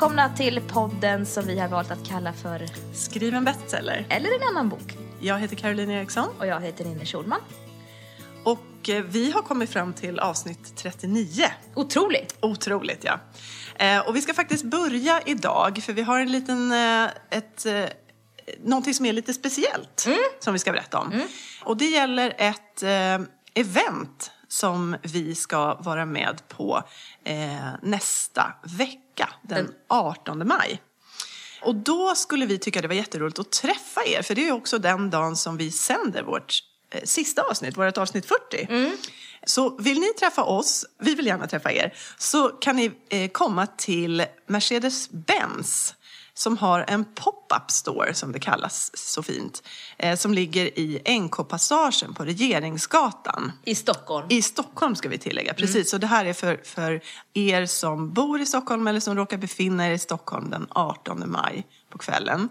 välkomna till podden som vi har valt att kalla för Skriv en bestseller. Eller en annan bok. Jag heter Caroline Eriksson Och jag heter Ninni Schulman. och eh, vi har kommit fram till avsnitt 39. Otroligt! Otroligt ja. Eh, Och vi ska faktiskt börja idag för vi har en liten, eh, ett, någonting som är lite speciellt som vi ska berätta om. Och det gäller ett event som vi ska vara med på nästa vecka, den Den- 18 maj. Och då skulle vi tycka det var jätteroligt att träffa er, för det är också den dagen som vi sänder vårt eh, sista avsnitt, vårt avsnitt 40. Så vill ni träffa oss, vi vill gärna träffa er, så kan ni eh, komma till Mercedes-Benz som har en pop-up store, som det kallas så fint, eh, som ligger i NK-passagen på Regeringsgatan. I Stockholm. I Stockholm ska vi tillägga, precis. Så det här är för, för er som bor i Stockholm eller som råkar befinna er i Stockholm den 18 maj på kvällen.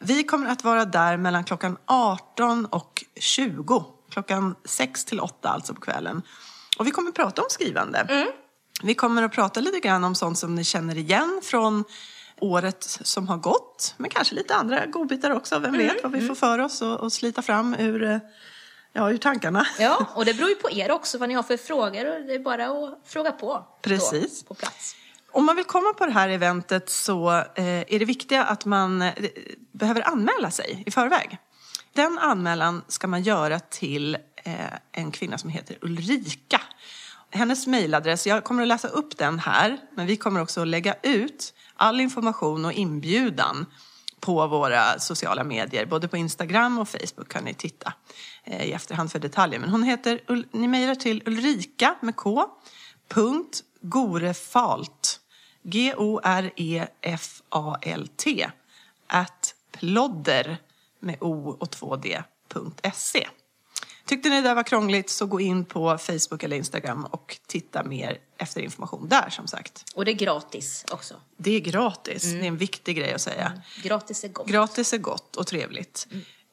Vi kommer att vara där mellan klockan 18 och 20. Klockan 6 till 8 alltså på kvällen. Och vi kommer att prata om skrivande. Vi kommer att prata lite grann om sånt som ni känner igen från året som har gått. Men kanske lite andra godbitar också. Vem vet vad vi får för oss och, och slita fram ur, eh, ja, ur tankarna. Ja, och det beror ju på er också vad ni har för frågor och det är bara att fråga på. Precis. Då, på plats. Om man vill komma på det här eventet så eh, är det viktiga att man eh, behöver anmäla sig i förväg. Den anmälan ska man göra till en kvinna som heter Ulrika. Hennes mejladress, jag kommer att läsa upp den här, men vi kommer också att lägga ut all information och inbjudan på våra sociala medier. Både på Instagram och Facebook kan ni titta eh, i efterhand för detaljer. Men hon heter, ni mejlar till Ulrika med K, punkt Gorefalt, G-O-R-E-F-A-L-T, at plodder med O och 2D, punkt SE. Tyckte ni det där var krångligt så gå in på Facebook eller Instagram och titta mer efter information där som sagt. Och det är gratis också. Det är gratis, det är en viktig grej att säga. Gratis är gott. Gratis är gott och trevligt.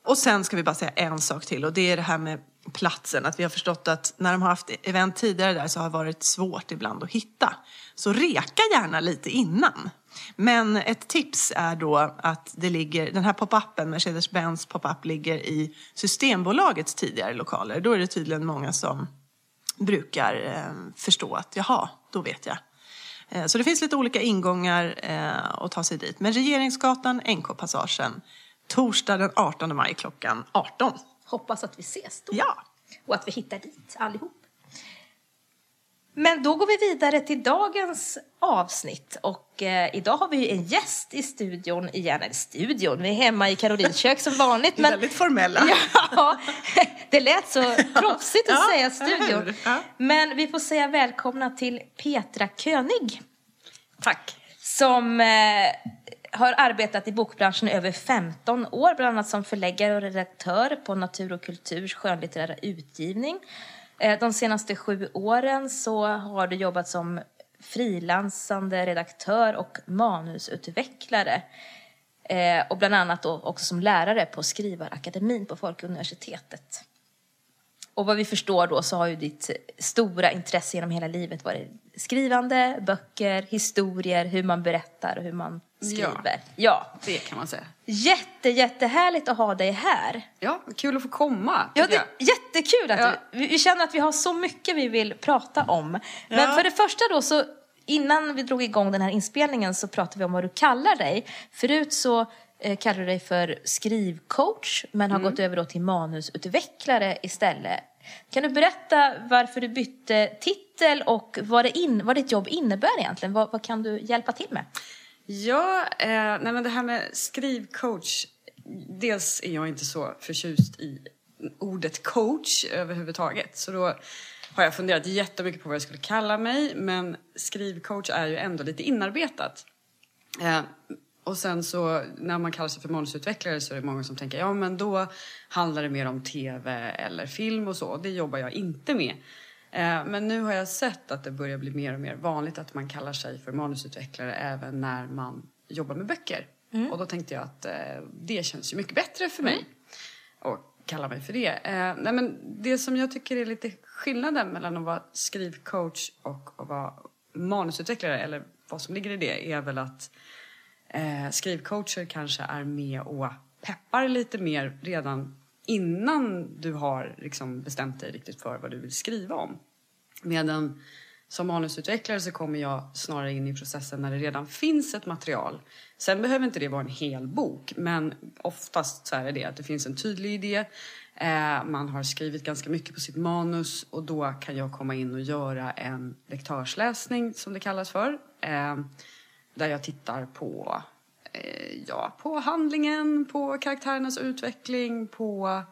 Och sen ska vi bara säga en sak till och det är det här med platsen. Att vi har förstått att när de har haft event tidigare där så har det varit svårt ibland att hitta. Så reka gärna lite innan. Men ett tips är då att det ligger, den här pop-upen, Mercedes-Benz pop-up ligger i Systembolagets tidigare lokaler. Då är det tydligen många som brukar eh, förstå att jaha, då vet jag. Eh, Så det finns lite olika ingångar eh, att ta sig dit. Men Regeringsgatan, NK-passagen, torsdag den 18 maj klockan 18. Hoppas att vi ses då. Ja, Och att vi hittar dit allihop. Men då går vi vidare till dagens avsnitt och eh, idag har vi ju en gäst i studion igen, eller studion, vi är hemma i Karolins kök som vanligt. är väldigt formella. Ja, det lät så proffsigt att Ja, säga studion. Ja. Men vi får säga välkomna till Petra König Tack. som eh, har arbetat i bokbranschen i över 15 år, bland annat som förläggare och redaktör på Natur och Kulturs skönlitterära utgivning. Eh, de senaste sju åren så har du jobbat som frilansande redaktör och manusutvecklare. Eh, och bland annat då också som lärare på Skrivarakademin på Folkuniversitetet. Och vad vi förstår då så har ju ditt stora intresse genom hela livet varit skrivande, böcker, historier, hur man berättar och hur man skriver. Ja. Det kan man säga. Jätte, jättehärligt att ha dig här. Ja, kul att få komma. Ja, det är jättekul att Ja. du, vi, vi känner att vi har så mycket vi vill prata om. Men Ja. för det första då så, innan vi drog igång den här inspelningen så pratade vi om vad du kallar dig. Förut så eh, kallade du dig för skrivcoach, men har Mm. gått över då till manusutvecklare istället. Kan du berätta varför du bytte titel och vad, det in, vad ditt jobb innebär egentligen? Vad, vad kan du hjälpa till med? Ja, eh, nej men det här med skrivcoach. Dels är jag inte så förtjust i ordet coach överhuvudtaget. Så då har jag funderat jättemycket på vad jag skulle kalla mig. Men skrivcoach är ju ändå lite inarbetat. Eh, och sen så när man kallar sig för manusutvecklare så är det många som tänker ja men då handlar det mer om tv eller film och så. Det jobbar jag inte med. Eh, Men nu har jag sett att det börjar bli mer och mer vanligt att man kallar sig för manusutvecklare även när man jobbar med böcker. Och då tänkte jag att eh, det känns ju mycket bättre för mig att kalla mig för det. Eh, nej men det som jag tycker är lite skillnaden mellan att vara skrivcoach och att vara manusutvecklare eller vad som ligger i det är väl att eh, skrivcoacher kanske är med och peppar lite mer redan innan du har liksom bestämt dig riktigt för vad du vill skriva om. Medan som manusutvecklare så kommer jag snarare in i processen när det redan finns ett material. Sen behöver inte det vara en hel bok, men oftast så är det att det finns en tydlig idé. Eh, man har skrivit ganska mycket på sitt manus och då kan jag komma in och göra en lektörsläsning som det kallas för. Eh, där jag tittar på, ja, på handlingen, på karaktärernas utveckling, på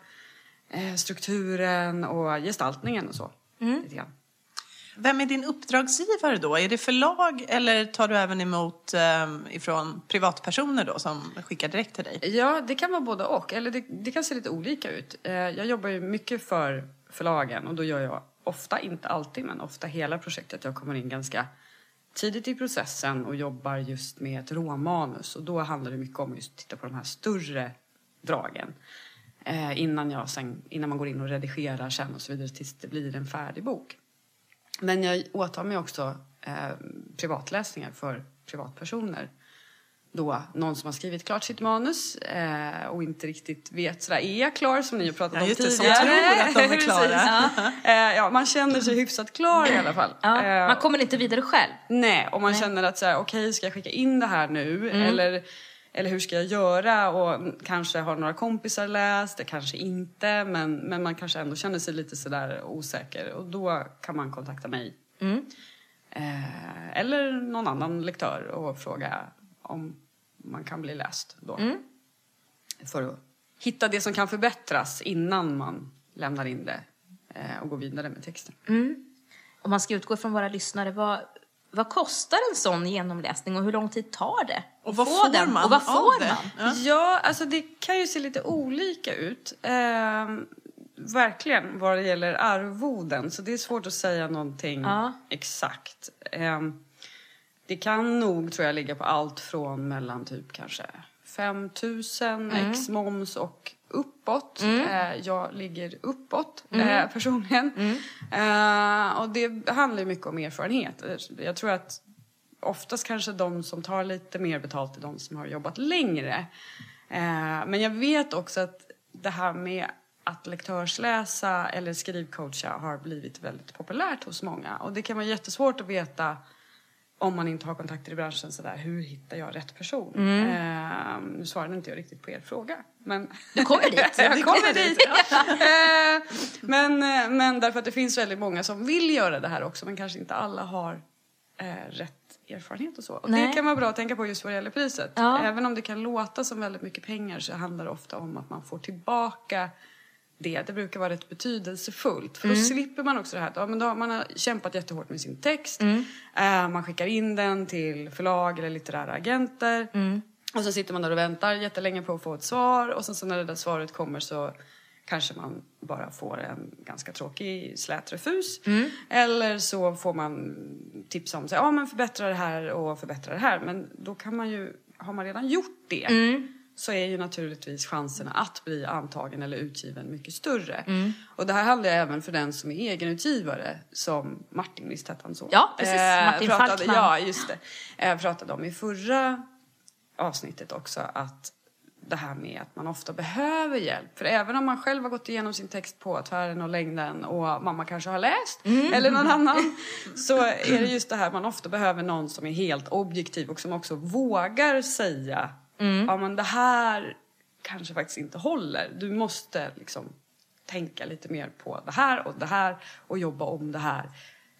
eh, strukturen och gestaltningen och så. Lite grann. Vem är din uppdragsgivare då? Är det förlag eller tar du även emot eh, ifrån privatpersoner då som skickar direkt till dig? Ja, det kan vara både och. Eller det, det kan se lite olika ut. Eh, jag jobbar ju mycket för förlagen och då gör jag ofta, inte alltid, men ofta hela projektet. Jag kommer in ganska tidigt i processen och jobbar just med ett råmanus och då handlar det mycket om just att titta på de här större dragen. Eh, innan, jag sen, innan man går in och redigerar sen och så vidare tills det blir en färdig bok. Men jag åtar mig också eh, privatläsningar för privatpersoner. Då någon som har skrivit klart sitt manus eh, och inte riktigt vet sådär, är jag klar som ni har pratat Ja, om just det, som tidigare? tror att de är klara. Precis. eh, ja, man känner sig hyfsat klar i alla fall. Ja, Eh, man kommer inte vidare själv. Nej, och man känner att så här, okej, ska jag skicka in det här nu? Mm. Eller, eller hur ska jag göra? Och kanske har några kompisar läst det, kanske inte. Men, men man kanske ändå känner sig lite sådär osäker. Och då kan man kontakta mig. Mm. Eh, eller någon annan lektör och fråga om man kan bli läst då. Mm. För att hitta det som kan förbättras innan man lämnar in det eh, och går vidare med texten. Om man ska utgå från våra lyssnare, vad, vad kostar en sån genomläsning och hur lång tid tar det? Och vad få får den? man Och vad av får det? man? Ja. alltså det kan ju se lite olika ut. Eh, verkligen vad det gäller arvoden. Så det är svårt att säga någonting Ja. exakt. Eh, det kan nog tror jag ligga på allt från mellan typ kanske 5 000 Mm. ex moms och uppåt. Eh, jag ligger uppåt Mm. eh, personligen. Eh, och det handlar ju mycket om erfarenhet. Jag tror att oftast kanske de som tar lite mer betalt är de som har jobbat längre. Eh, men jag vet också att det här med att lektörsläsa eller skrivcoacha har blivit väldigt populärt hos många. Och det kan vara jättesvårt att veta om man inte har kontakter i branschen sådär, hur hittar jag rätt person? Eh, nu svarade inte jag riktigt på er fråga. Men Du kommer dit. jag kommer dit. Eh, men, men därför att det finns väldigt många som vill göra det här också men kanske inte alla har eh, rätt erfarenhet och så. Och Nej. det kan vara bra att tänka på just vad det gäller priset. Ja. Även om det kan låta som väldigt mycket pengar så handlar det ofta om att man får tillbaka det. Det brukar vara rätt betydelsefullt. För då slipper man också det här att ja, men då, man har kämpat jättehårt med sin text. Eh, man skickar in den till förlag eller litterära agenter. Och så sitter man där och väntar jättelänge på att få ett svar. Och sen så när det där svaret kommer så kanske man bara får en ganska tråkig slät refus. Eller så får man tips om att ja, men förbättra det här och förbättra det här. Men då kan man ju, har man redan gjort det så är ju naturligtvis chanserna att bli antagen eller utgiven mycket större. Och det här handlar ju även för den som är egenutgivare som Martin, visst hette han så? Ja, precis. Martin pratade, Falkman. Ja, just det. Eh, pratade om i förra avsnittet också att det här med att man ofta behöver hjälp. För även om man själv har gått igenom sin text på tvären och längden och mamma kanske har läst eller någon annan så är det just det här man ofta behöver någon som är helt objektiv och som också vågar säga ja men det här kanske faktiskt inte håller. Du måste liksom tänka lite mer på det här och det här och jobba om det här.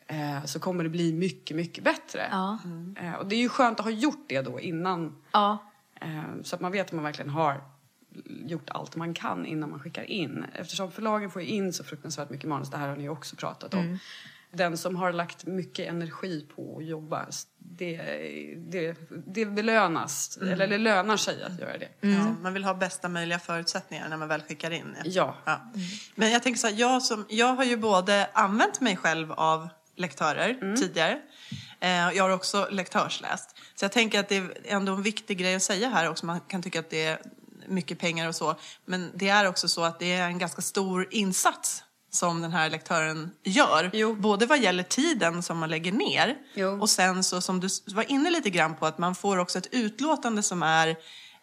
Eh, så kommer det bli mycket, mycket bättre. Ja. Eh, och det är ju skönt att ha gjort det då innan Ja. Eh, Så att man vet att man verkligen har gjort allt man kan innan man skickar in. Eftersom förlagen får ju in så fruktansvärt mycket manus, det här har ni ju också pratat om. Den som har lagt mycket energi på att jobba, det, det, det belönas, eller det lönar sig att göra det. Ja, man vill ha bästa möjliga förutsättningar när man väl skickar in. Ja. Ja. Men jag tänker så här, jag, som, jag har ju både använt mig själv av lektörer Mm. tidigare. Eh, jag har också lektörsläst. Så jag tänker att det är ändå en viktig grej att säga här också. Man kan tycka att det är mycket pengar och så. Men det är också så att det är en ganska stor insats som den här lektören gör. Jo. Både vad gäller tiden som man lägger ner Jo. och sen så som du var inne lite grann på att man får också ett utlåtande som är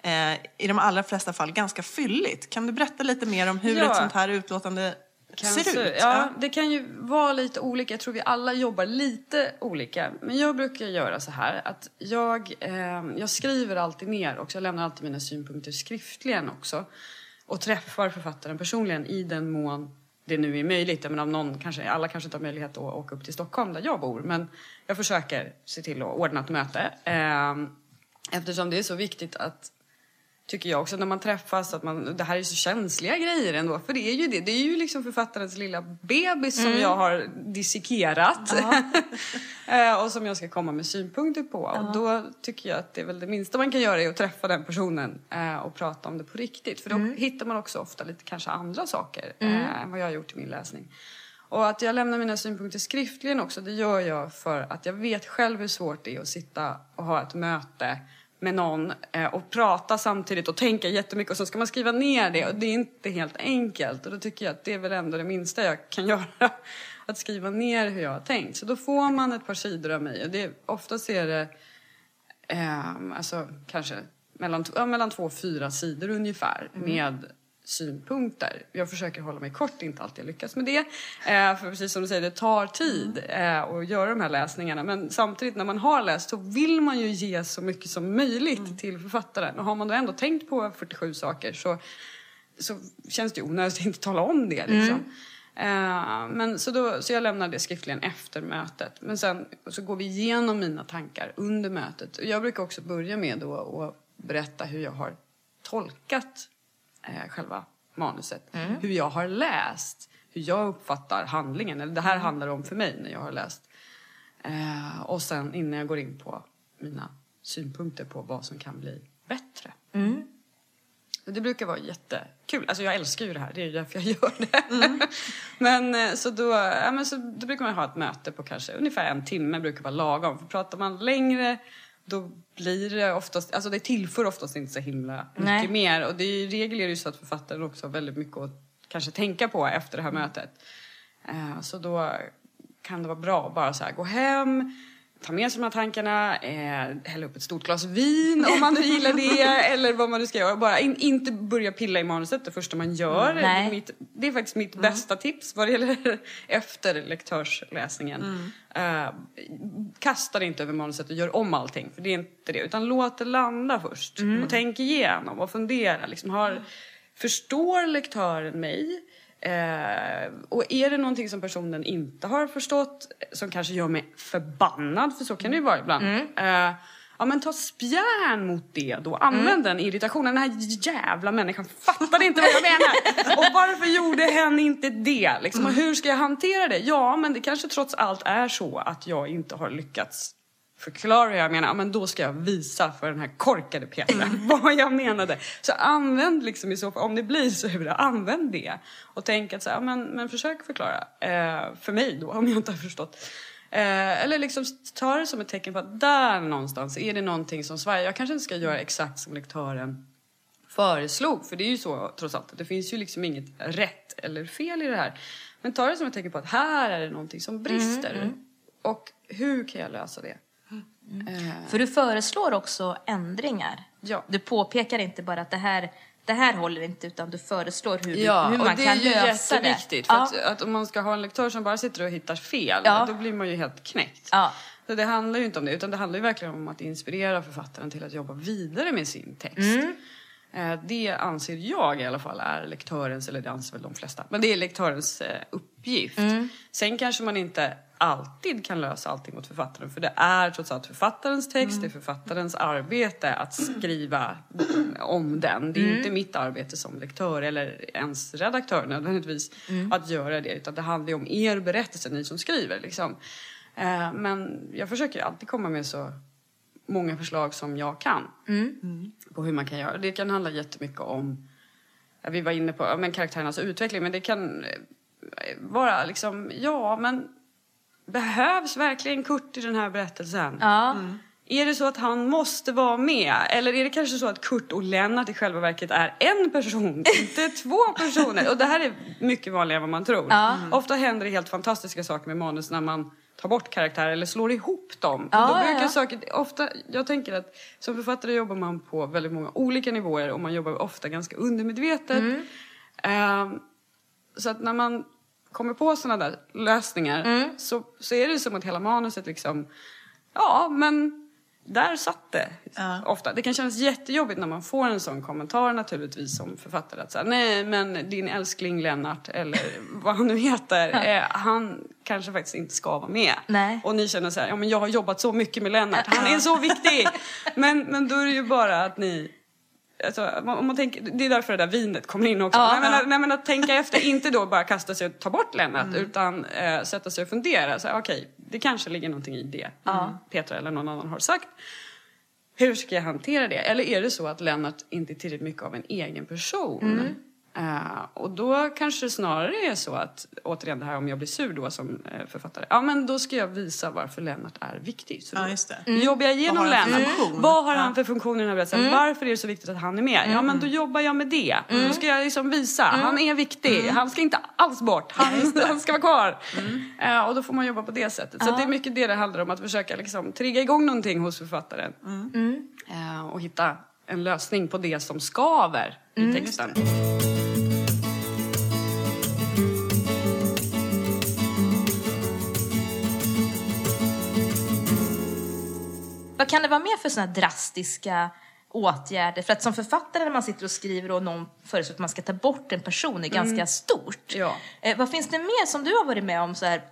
eh, i de allra flesta fall ganska fylligt. Kan du berätta lite mer om hur Ja. ett sånt här utlåtande ser Cancer. ut? Ja, det kan ju vara lite olika. Jag tror vi alla jobbar lite olika. Men jag brukar göra så här att jag, eh, jag skriver alltid ner också. Jag lämnar alltid mina synpunkter skriftligen också. Och träffar författaren personligen i den mån det nu är möjligt. Jag menar, om någon kanske, alla kanske inte har möjlighet att åka upp till Stockholm där jag bor. Men jag försöker se till att ordna ett möte. Eh, eftersom det är så viktigt att Tycker jag också när man träffas att man, det här är så känsliga grejer ändå. För det är ju det. Det är ju liksom författarens lilla bebis som jag har dissekerat. Eh, och som jag ska komma med synpunkter på. Och då tycker jag att det är väl det minsta man kan göra är att träffa den personen eh, och prata om det på riktigt. För då hittar man också ofta lite kanske andra saker eh, än vad jag har gjort i min läsning. Och att jag lämnar mina synpunkter skriftligen också, det gör jag för att jag vet själv hur svårt det är att sitta och ha ett möte med någon eh, och prata samtidigt och tänka jättemycket och så ska man skriva ner det och det är inte helt enkelt. Och då tycker jag att det är väl ändå det minsta jag kan göra. Att skriva ner hur jag har tänkt. Så då får man ett par sidor av mig och det, oftast är det Ehm, alltså kanske mellan, ja, mellan två och fyra sidor ungefär med synpunkter. Jag försöker hålla mig kort, inte alltid lyckas med det. Eh, för precis som du säger, det tar tid eh, att göra de här läsningarna. Men samtidigt när man har läst så vill man ju ge så mycket som möjligt till författaren. Och har man då ändå tänkt på 47 saker så, så känns det ju onödigt att inte tala om det. Liksom. Eh, men så, då, så jag lämnar det skriftligen efter mötet. Men sen så går vi igenom mina tankar under mötet. Jag brukar också börja med då att berätta hur jag har tolkat eh, själva manuset. Hur jag har läst. Hur jag uppfattar handlingen. Eller det här handlar om för mig när jag har läst. Eh, och sen innan jag går in på mina synpunkter på vad som kan bli bättre. Och Det brukar vara jättekul. Alltså jag älskar ju det här, det är ju därför jag gör det. men, eh, så då, ja, men så då brukar man ha ett möte på kanske ungefär en timme, brukar vara lagom. För pratar man längre då blir det oftast, alltså det tillför oftast inte så himla mycket Nej. mer. Och det är, i regel är det ju så att författaren också har väldigt mycket att kanske tänka på efter det här mötet. Eh, så då kan det vara bra att bara så här, gå hem, ta med sig de här tankarna, eh, hälla upp ett stort glas vin om man nu gillar det eller vad man nu ska göra. Bara in, inte börja pilla i manuset det första man gör. Mm. Det, är mitt, det är faktiskt mitt bästa tips vad det gäller efter lektörsläsningen. Eh, kasta det inte över manuset och gör om allting, för det är inte det. Utan låt det landa först och tänk igenom och fundera. Liksom, har, förstår lektören mig? Eh, och är det någonting som personen inte har förstått som kanske gör mig förbannad, för så kan det ju vara ibland. Eh, ja men ta spjärn mot det då. Använd den irritationen. Den här jävla människan fattade inte vad jag menar. Och varför gjorde hen inte det? Liksom, och hur ska jag hantera det? Ja men det kanske trots allt är så att jag inte har lyckats förklara hur jag menar, men då ska jag visa för den här korkade Petra vad jag menade. Så använd liksom i så fall, om det blir det, använd det. Och tänk att så här, men, men försök förklara. Eh, för mig då, om jag inte har förstått. Eh, eller liksom ta det som ett tecken på att där någonstans är det någonting som Sverige, jag kanske inte ska göra exakt som lektören föreslog. För det är ju så trots allt, det finns ju liksom inget rätt eller fel i det här. Men ta det som ett tecken på att här är det någonting som brister. Och hur kan jag lösa det? Eh, För du föreslår också ändringar. Ja. Du påpekar inte bara att det här, det här håller inte utan du föreslår hur, Ja, hur och man det kan är ju lösa det. jätteviktigt. För ja. att, att om man ska ha en lektör som bara sitter och hittar fel, Ja. då blir man ju helt knäckt. Ja. Så det handlar ju inte om det, utan det handlar ju verkligen om att inspirera författaren till att jobba vidare med sin text. Mm. Eh, Det anser jag i alla fall är lektörens, eller det anser väl de flesta, men det är lektörens eh, uppgift. Mm. Sen kanske man inte alltid kan lösa allting åt författaren för det är trots allt författarens text, Mm. det är författarens arbete att skriva om den. Det är Mm. inte mitt arbete som lektör eller ens redaktör nödvändigtvis Mm. att göra det utan det handlar ju om er berättelse, ni som skriver. Liksom. Eh, Men jag försöker alltid komma med så många förslag som jag kan Mm. på hur man kan göra. Det kan handla jättemycket om, vi var inne på men karaktärernas utveckling, men det kan vara liksom, ja men behövs verkligen Kurt i den här berättelsen? Ja. Är det så att han måste vara med? Eller är det kanske så att Kurt och Lennart i själva verket är en person, inte två personer? Och det här är mycket vanligare än vad man tror. Ofta händer det helt fantastiska saker med manus när man tar bort karaktärer eller slår ihop dem. Ja, Då ja, brukar ja. saker, ofta, jag tänker att som författare jobbar man på väldigt många olika nivåer och man jobbar ofta ganska undermedvetet. Mm. Ehm, så att när man kommer på sådana där lösningar Mm. så, så är det som att hela manuset liksom, ja men där satt det. Ja. Ofta. Det kan kännas jättejobbigt när man får en sån kommentar naturligtvis som författare. Att säga, nej men din älskling Lennart eller vad han nu heter, eh, han kanske faktiskt inte ska vara med. Nej. Och ni känner så här, ja men jag har jobbat så mycket med Lennart, han är så viktig. men, men då är det ju bara att ni Alltså, om man tänker, det är därför det där vinet kommer in också. Ja. nej, men, nej, men att tänka efter, inte då bara kasta sig och ta bort Lennart utan eh, sätta sig och fundera. Okej, det kanske ligger någonting i det Petra eller någon annan har sagt. Hur ska jag hantera det? Eller är det så att Lennart inte är tillräckligt mycket av en egen person? Eh, och då kanske det snarare är så att, återigen det här om jag blir sur då som eh, författare. Ja men då ska jag visa varför Lennart är viktig. Så Ja, just det. Mm. jobbar jag igenom Lennart. funktion? Vad har han för funktion i den här berättelsen? Varför är det så viktigt att han är med? Ja men då jobbar jag med det. Då ska jag liksom visa. Han är viktig. Han ska inte alls bort. Han, han ska vara kvar. Eh, och då får man jobba på det sättet. Så det är mycket det det handlar om. Att försöka liksom trigga igång någonting hos författaren. Och hitta en lösning på det som skaver i texten. Vad kan det vara mer för här drastiska åtgärder? För att som författare när man sitter och skriver och någon föreslår att man ska ta bort en person är ganska stort. Ja. Eh, vad finns det mer som du har varit med om så här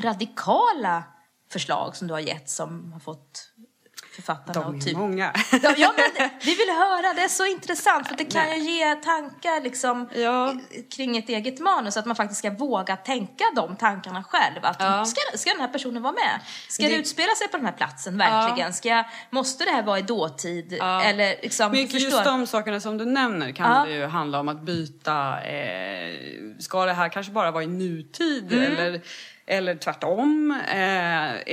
radikala förslag som du har gett som har fått författarna De är typ många. Ja, ja, men vi vill höra, det är så intressant för det kan ju ge tankar liksom Ja. kring ett eget manus, att man faktiskt ska våga tänka de tankarna själv. Att Ja. ska, ska den här personen vara med? Ska det, Det- utspela sig på den här platsen verkligen? Ska, jag- måste det här vara i dåtid? Eller liksom, Mycket förstår? just de sasakerna som du nämner kan Ja. det ju handla om att byta, eh, ska det här kanske bara vara i nutid Mm. eller, eller tvärtom? Eh,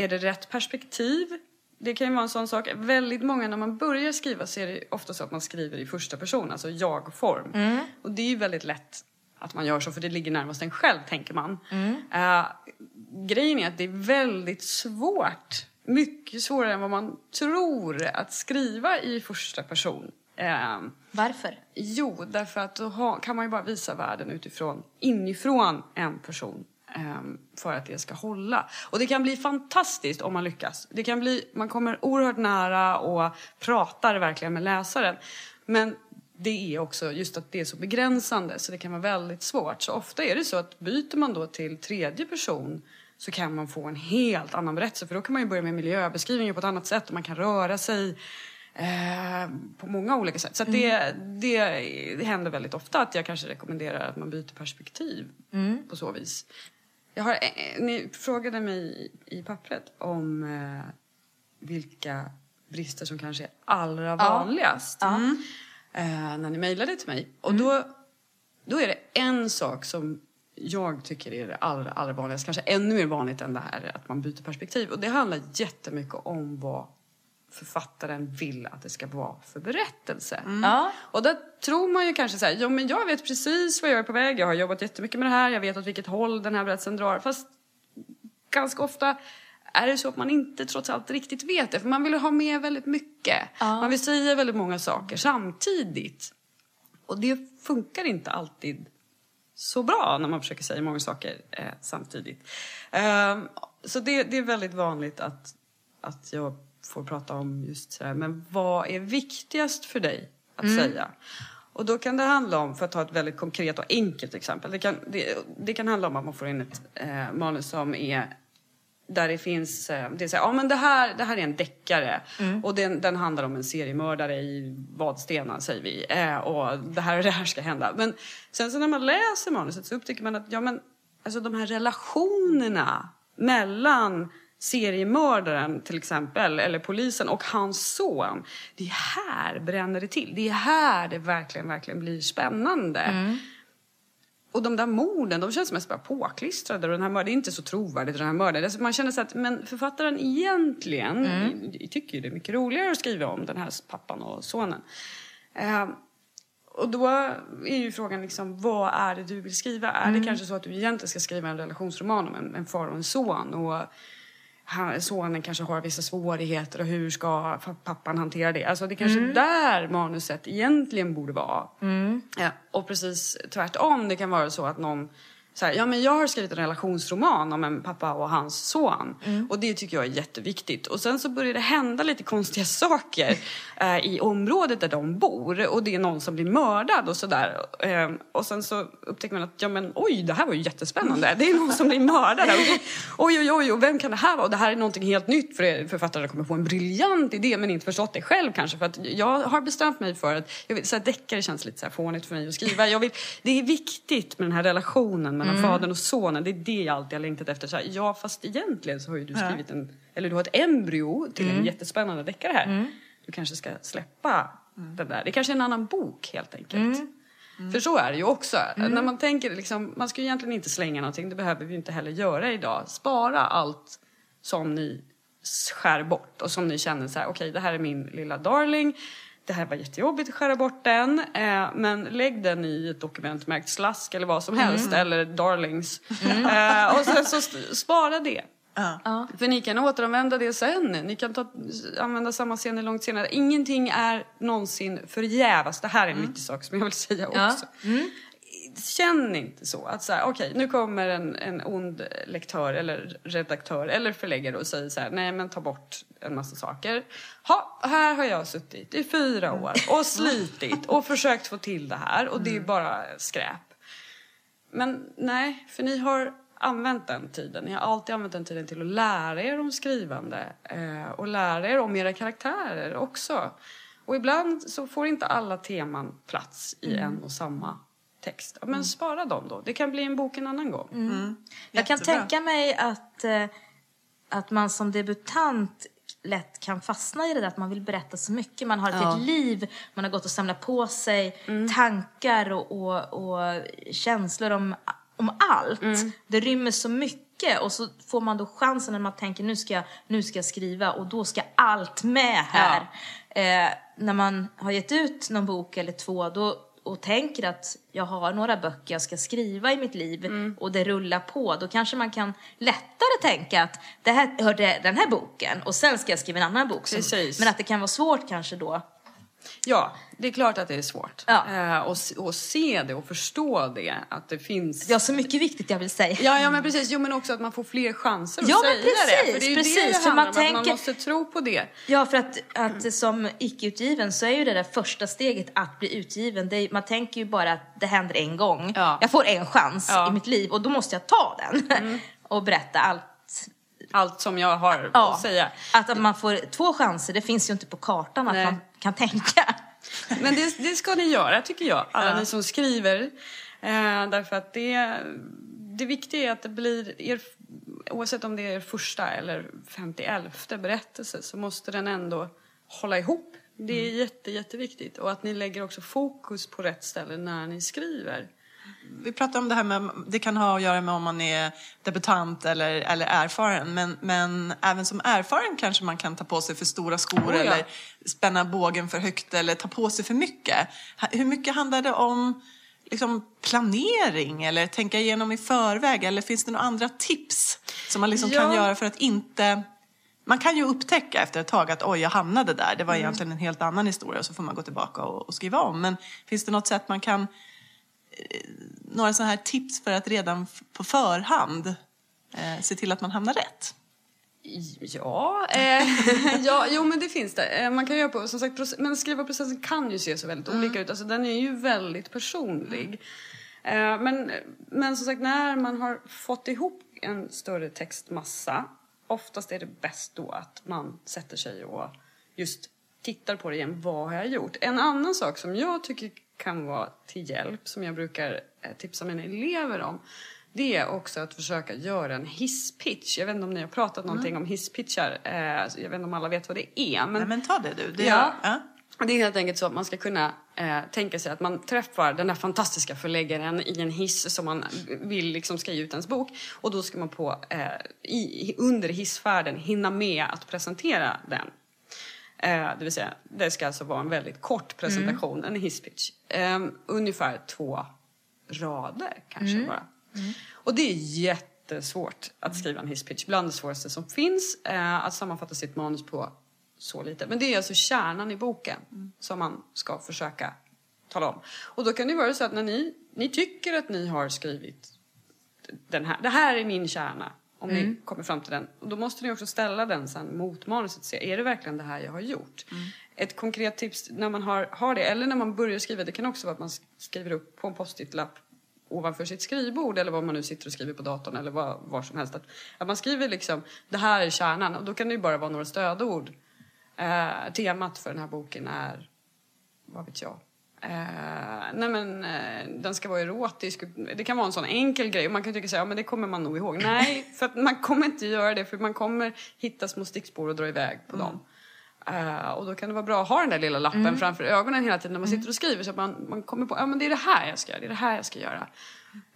är det rätt perspektiv? Det kan ju vara en sån sak. Väldigt många när man börjar skriva så är det ofta så att man skriver i första person, alltså jag-form. Mm. Och det är ju väldigt lätt att man gör så för det ligger närmast en själv tänker man. Mm. Eh, grejen är att det är väldigt svårt, mycket svårare än vad man tror att skriva i första person. Eh, Varför? jo, därför att då ha, kan man ju bara visa världen utifrån, inifrån en person. Ehm, för att det ska hålla. Och det kan bli fantastiskt om man lyckas. Det kan bli, man kommer oerhört nära och pratar verkligen med läsaren. Men det är också just att det är så begränsande så det kan vara väldigt svårt. Så ofta är det så att byter man då till tredje person så kan man få en helt annan berättelse. För då kan man ju börja med miljöbeskrivningar på ett annat sätt och man kan röra sig eh, på många olika sätt. Så det, det, det händer väldigt ofta att jag kanske rekommenderar att man byter perspektiv på så vis. Jag har, eh, ni frågade mig i, pappret om eh, vilka brister som kanske är allra vanligast eh, när ni mejlade till mig. Och då, då är det en sak som jag tycker är det allra, allra vanligaste, kanske ännu mer vanligt än det här att man byter perspektiv. Och det handlar jättemycket om vad författaren vill att det ska vara för berättelse. Ja. Och där tror man ju kanske så här, ja men jag vet precis vad jag är på väg, jag har jobbat jättemycket med det här, jag vet åt vilket håll den här berättelsen drar. Fast ganska ofta är det så att man inte trots allt riktigt vet det. För man vill ha med väldigt mycket. Man vill säga väldigt många saker samtidigt. Och det funkar inte alltid så bra när man försöker säga många saker eh, samtidigt. Ehm, så det, det är väldigt vanligt att, att jag får prata om just sådär, men vad är viktigast för dig att säga? Och då kan det handla om, för att ta ett väldigt konkret och enkelt exempel, det kan, det, det kan handla om att man får in ett eh, manus som är där det finns, eh, det är så här, ja men det här, det här är en deckare och den, den handlar om en seriemördare i Vadstena säger vi eh, och det här och det här ska hända. Men sen så när man läser manuset så upptäcker man att ja men alltså de här relationerna mellan seriemördaren till exempel, eller polisen och hans son. Det är här bränner det till. Det är här det verkligen, verkligen blir spännande. och de där morden, de känns mest bara påklistrade. Och den här mördaren, det är inte så trovärdigt den här mördaren. Man känner så att men författaren egentligen mm. tycker ju det är mycket roligare att skriva om den här pappan och sonen. Eh, och då är ju frågan liksom, vad är det du vill skriva? Är det kanske så att du egentligen ska skriva en relationsroman om en, en far och en son? Och han, sonen kanske har vissa svårigheter och hur ska pappan hantera det? Alltså det är kanske mm. där manuset egentligen borde vara. Mm. Ja, och precis tvärtom, det kan vara så att någon så här, ja men jag har skrivit en relationsroman om en pappa och hans son. Mm. Och det tycker jag är jätteviktigt. Och sen så börjar det hända lite konstiga saker eh, i området där de bor. Och det är någon som blir mördad och sådär. Eh, och sen så upptäcker man att, ja men oj, det här var ju jättespännande. Det är någon som blir mördad. Och oj, oj, oj, och vem kan det här vara? Och det här är någonting helt nytt för författaren kommer få en briljant idé men inte förstått det själv kanske. För att jag har bestämt mig för att, jag vill, så här, deckare känns lite så här fånigt för mig att skriva. Jag vill, det är viktigt med den här relationen mellan mm. fadern och sonen. Det är det jag alltid har längtat efter. Så här, ja, fast egentligen så har ju du skrivit en, eller du har ett embryo till mm. en jättespännande deckare här. Mm. Du kanske ska släppa mm. den där. Det kanske är en annan bok helt enkelt. Mm. Mm. För så är det ju också. När man tänker liksom, man ska ju egentligen inte slänga någonting. Det behöver vi inte heller göra idag. Spara allt som ni skär bort och som ni känner så här, okej okay, det här är min lilla darling det här var jättejobbigt att skära bort den, eh, men lägg den i ett dokument märkt slask eller vad som helst, mm. eller darlings. Mm. Eh, och sen så spara det. Uh. För ni kan återanvända det sen. Ni kan ta, använda samma scener långt senare. Ingenting är någonsin förgäves. Det här är en mm. viktig sak som jag vill säga också. Mm känn inte så. Att så okej, okay, nu kommer en, en ond lektör eller redaktör eller förläggare och säger så här, nej men ta bort en massa saker. Ha, här har jag suttit i fyra mm. år och slitit och försökt få till det här och det är mm. bara skräp. Men nej, för ni har använt den tiden. Ni har alltid använt den tiden till att lära er om skrivande eh, och lära er om era karaktärer också. Och ibland så får inte alla teman plats i mm. en och samma text. Men mm. spara dem då. Det kan bli en bok en annan gång. Mm. mm. Jag kan tänka mig att, eh, att man som debutant lätt kan fastna i det där att man vill berätta så mycket. Man har ett ja. liv, man har gått och samlat på sig mm. tankar och, och, och, känslor om, om allt. Mm. Det rymmer så mycket och så får man då chansen när man tänker nu ska jag, nu ska jag skriva och då ska allt med här. Ja. Eh, när man har gett ut någon bok eller två då och tänker att jag har några böcker jag ska skriva i mitt liv mm. och det rullar på, då kanske man kan lättare tänka att det här hörde den här boken och sen ska jag skriva en annan bok. Som, men att det kan vara svårt kanske då Ja, det är klart att det är svårt. Ja. Eh, och, och se det och förstå det. Att det finns... Ja, så mycket viktigt jag vill säga. Ja, ja men precis. Jo, men också att man får fler chanser att ja, säga precis, det. För det är ju precis, det det handlar man tänker... man måste tro på det. Ja, för att, att som icke-utgiven så är ju det där första steget att bli utgiven. Är, man tänker ju bara att det händer en gång. Ja. Jag får en chans ja. i mitt liv och då måste jag ta den. Mm. och berätta allt allt som jag har ja, att säga. Att man får två chanser, det finns ju inte på kartan att Nej. man kan tänka. Men det, det, ska ni göra tycker jag, alla ja. ni som skriver. Eh, därför att det, det viktiga är att det blir er, oavsett om det är er första eller femtioelfte berättelse så måste den ändå hålla ihop. Det är mm. jätte, jätteviktigt. Och att ni lägger också fokus på rätt ställe när ni skriver. Vi pratar om det här med, det kan ha att göra med om man är debutant eller, eller erfaren. Men, men även som erfaren kanske man kan ta på sig för stora skor oh, ja. eller spänna bågen för högt eller ta på sig för mycket. Hur mycket handlar det om liksom, planering eller tänka igenom i förväg? Eller finns det några andra tips som man liksom ja. kan göra för att inte man kan ju upptäcka efter ett tag att oj, jag hamnade där. Det var mm. egentligen en helt annan historia och så får man gå tillbaka och, och skriva om. Men finns det något sätt man kan några sådana här tips för att redan på förhand eh, se till att man hamnar rätt? Ja, eh, ja, jo men det finns det. Eh, man kan göra på, som sagt, men skrivarprocessen kan ju se så väldigt mm. olika ut. Alltså den är ju väldigt personlig. Eh, men, men som sagt, när man har fått ihop en större textmassa, oftast är det bäst då att man sätter sig och just tittar på det igen. Vad har jag gjort? En annan sak som jag tycker kan vara till hjälp, som jag brukar eh, tipsa mina elever om, det är också att försöka göra en hisspitch. Jag vet inte om ni har pratat någonting mm. om hisspitchar. Eh, jag vet inte om alla vet vad det är. Men, Nej, men ta det du. Det ja. ja. Och Det är helt enkelt så att man ska kunna eh, tänka sig att man träffar den där fantastiska förläggaren i en hiss som man vill liksom ska ge ut ens bok. Och då ska man på, eh, i, under hissfärden hinna med att presentera den. Eh, det vill säga, det ska alltså vara en väldigt kort presentation, en hisspitch. Eh, ungefär två rader kanske bara. Och det är jättesvårt att skriva en hisspitch, bland det svåraste som finns. Eh, att sammanfatta sitt manus på så lite. Men det är alltså kärnan i boken som man ska försöka tala om. Och då kan det vara så att när ni, ni tycker att ni har skrivit den här, det här är min kärna. Om ni kommer fram till den. Och då måste ni också ställa den sen mot manuset och se, är det verkligen det här jag har gjort? Ett konkret tips när man har, har det, eller när man börjar skriva, det kan också vara att man skriver upp på en post-it-lapp ovanför sitt skrivbord eller vad man nu sitter och skriver på datorn eller var, var som helst. Att, att man skriver liksom, det här är kärnan och då kan det ju bara vara några stödord. Eh, temat för den här boken är, vad vet jag, Eh, nej men eh, den ska vara erotisk. Det kan vara en sån enkel grej. Och man kan tycka så här, ja men det kommer man nog ihåg. Nej, för att man kommer inte göra det. För man kommer hitta små stickspår och dra iväg på dem. Eh, och då kan det vara bra att ha den där lilla lappen framför ögonen hela tiden när man sitter och skriver. Så att man, man kommer på, ja men det är det här jag ska göra. Det är det här jag ska göra.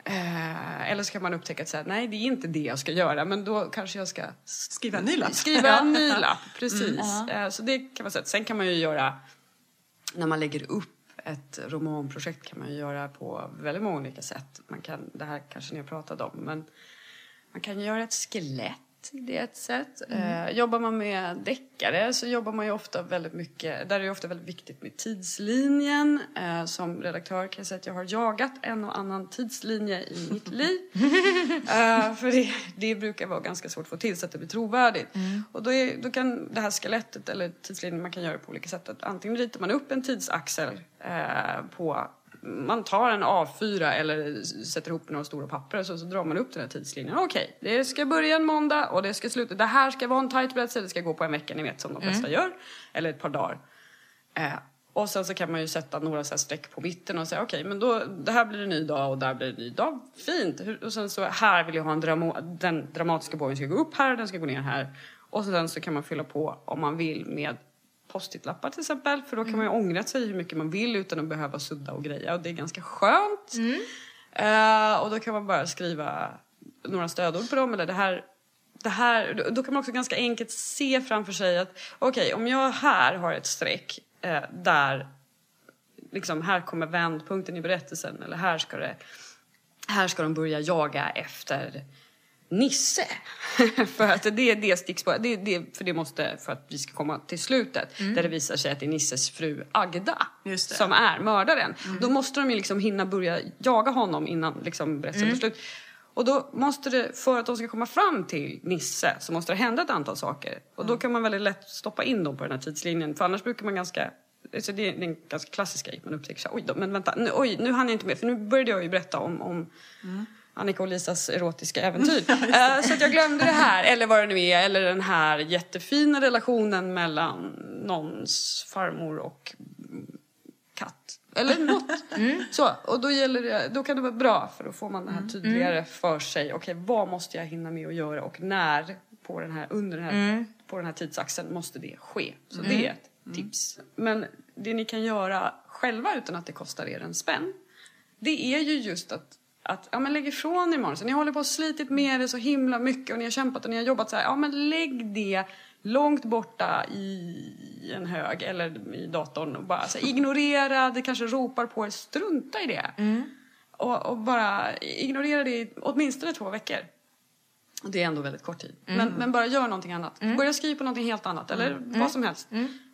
Eh, eller så kan man upptäcka att så här, nej det är inte det jag ska göra. Men då kanske jag ska Skriva en ny lapp. Skriva en ny lapp, precis. Eh, Så det kan så att, sen kan man ju göra, när man lägger upp ett romanprojekt kan man ju göra på väldigt många olika sätt. Man kan, det här kanske ni har pratat om, men man kan göra ett skelett. Det är ett sätt. Eh, jobbar man med deckare så jobbar man ju ofta väldigt mycket, där är det ofta väldigt viktigt med tidslinjen. Eh, som redaktör kan jag säga att jag har jagat en och annan tidslinje i mitt liv. Eh, för det, det brukar vara ganska svårt att få till så att det blir trovärdigt. Och då, är, då kan det här skelettet eller tidslinjen, man kan göra det på olika sätt. Att antingen ritar man upp en tidsaxel på man tar en A4 eller sätter ihop några stora papper och så, så drar man upp den här tidslinjen. Okej, det ska börja en måndag och det ska sluta. Det här ska vara en tight berättelse, det ska gå på en vecka, ni vet som de flesta gör. Eller ett par dagar. Eh, och sen så kan man ju sätta några så streck på mitten och säga okej, men då, det här blir en ny dag och där blir en ny dag. Fint! Och sen så här vill jag ha en drama, den dramatiska bågen ska gå upp här, den ska gå ner här. Och sen så kan man fylla på om man vill med post-it-lappar till exempel. För då kan man ju ångra sig hur mycket man vill utan att behöva sudda och greja. Och det är ganska skönt. Eh, och då kan man bara skriva några stödord på dem. Eller det här, det här, då kan man också ganska enkelt se framför sig att okej, om jag här har ett streck eh, där liksom, här kommer vändpunkten i berättelsen. Eller här ska, det, här ska de börja jaga efter Nisse. för att det är det stickspår, det, det, för det måste, för att vi ska komma till slutet, där det visar sig att det är Nisses fru Agda som är mördaren. Då måste de ju liksom hinna börja jaga honom innan liksom berättelsen tar slut. Och då måste det, för att de ska komma fram till Nisse, så måste det hända ett antal saker. Och då kan man väldigt lätt stoppa in dem på den här tidslinjen. För annars brukar man ganska Alltså det är en ganska klassisk grej. Man upptäcker så oj då, men vänta, nu, oj, nu hann jag inte med. För nu började jag ju berätta om, om Annika och Lisas erotiska äventyr. Eh, så att jag glömde det här, eller vad det nu är. Eller den här jättefina relationen mellan någons farmor och katt. Eller något. Så, och då, gäller det, då kan det vara bra för då får man det här tydligare för sig. Okej, vad måste jag hinna med att göra och när på den här, under den här, på den här tidsaxeln måste det ske. Så det är ett tips. Men det ni kan göra själva utan att det kostar er en spänn. Det är ju just att att ja, men lägg ifrån er manuset. Ni håller på och slitit med det så himla mycket och ni har kämpat och ni har jobbat så här. Ja, men lägg det långt borta i en hög eller i datorn och bara så här, ignorera, det kanske ropar på er, strunta i det. Och, och bara ignorera det i åtminstone två veckor. Och det är ändå väldigt kort tid. Men, men bara gör någonting annat. Börja skriva på någonting helt annat eller vad som helst.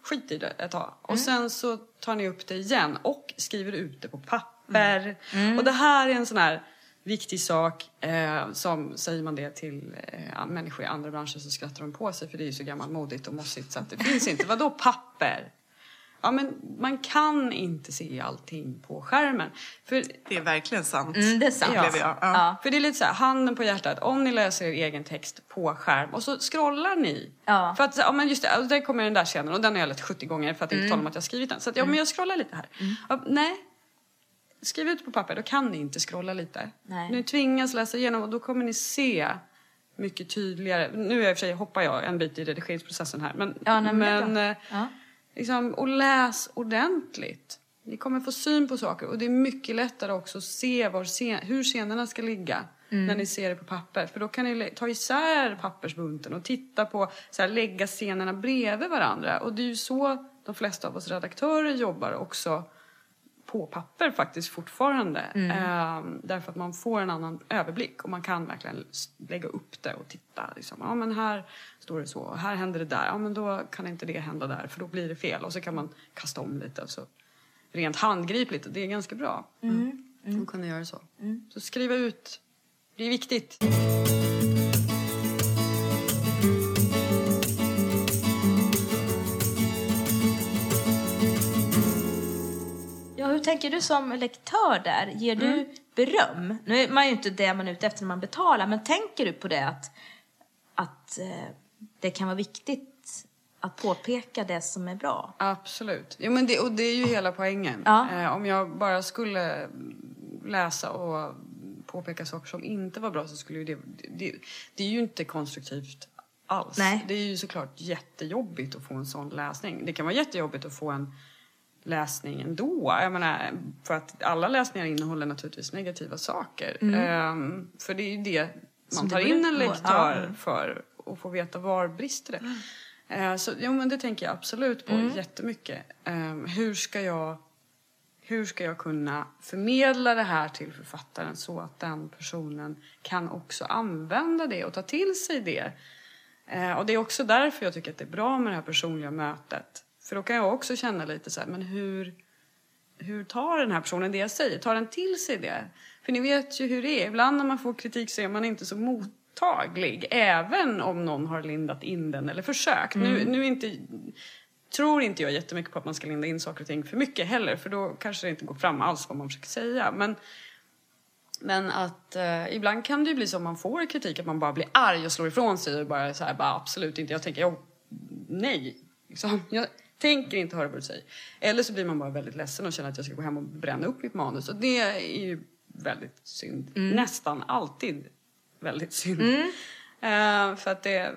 Skit i det ett tag. Och sen så tar ni upp det igen och skriver ut det på papper. Och det här är en sån här viktig sak. Eh, som säger man det till eh, människor i andra branscher så skrattar de på sig för det är ju så gammalmodigt och mossigt så att det finns inte. Vadå papper? Ja men man kan inte se allting på skärmen. För Det är verkligen sant. Mm, det är sant. Upplever jag. Ja. Ja. för det är lite så här, handen på hjärtat, om ni läser er egen text på skärm och så scrollar ni. Ja. För att, ja men just det, alltså, där kommer den där scenen och den har jag läst 70 gånger för att inte tala om att jag skrivit den. Så att, ja men jag scrollar lite här. Ja, nej. Skriv ut på papper, då kan ni inte scrolla lite. Nej. Ni tvingas läsa igenom och då kommer ni se mycket tydligare. Nu i och för sig hoppar jag en bit i redigeringsprocessen här. Men, Ja, nej, men eh, Ja. liksom, och läs ordentligt. Ni kommer få syn på saker och det är mycket lättare också att se var scen, hur scenerna ska ligga när ni ser det på papper. För då kan ni ta isär pappersbunten och titta på, så här, lägga scenerna bredvid varandra. Och det är ju så de flesta av oss redaktörer jobbar också på papper faktiskt fortfarande. Ehm, därför att man får en annan överblick och man kan verkligen lägga upp det och titta. Liksom, ja men här står det så, här händer det där. Ja men då kan inte det hända där för då blir det fel. Och så kan man kasta om lite. Så rent handgripligt, det är ganska bra. Mm. Att kunna göra så. Så skriva ut, det är viktigt. Tänker du som lektör där? Ger du Mm. beröm? Nu är man ju inte det man är ute efter när man betalar, men tänker du på det att, att eh, det kan vara viktigt att påpeka det som är bra? Absolut. Jo, men det, och det är ju hela poängen. Ja. Eh, om jag bara skulle läsa och påpeka saker som inte var bra så skulle ju det... Det, det är ju inte konstruktivt alls. Nej. Det är ju såklart jättejobbigt att få en sån läsning. Det kan vara jättejobbigt att få en läsning ändå. Jag menar, för att alla läsningar innehåller naturligtvis negativa saker. Ehm, för det är ju det man det tar går in en lektör Ja. för och få veta var brister det. Eh, Så, jo, men det tänker jag absolut på jättemycket. Um, hur, ska jag, hur ska jag kunna förmedla det här till författaren så att den personen kan också använda det och ta till sig det? Eh, och det är också därför jag tycker att det är bra med det här personliga mötet. För då kan jag också känna lite så här, men hur, hur tar den här personen det jag säger? Tar den till sig det? För ni vet ju hur det är. Ibland när man får kritik så är man inte så mottaglig. Även om någon har lindat in den eller försökt. Nu, nu är inte, tror inte jag jättemycket på att man ska linda in saker och ting för mycket heller. För då kanske det inte går fram alls vad man försöker säga. Men, men att eh, ibland kan det ju bli så om man får kritik att man bara blir arg och slår ifrån sig och bara så här, bara absolut inte. Jag tänker, jag, nej. Liksom. Jag tänker inte höra vad du säger. Eller så blir man bara väldigt ledsen och känner att jag ska gå hem och bränna upp mitt manus. Och det är ju väldigt synd. Nästan alltid väldigt synd. Eh, för att det,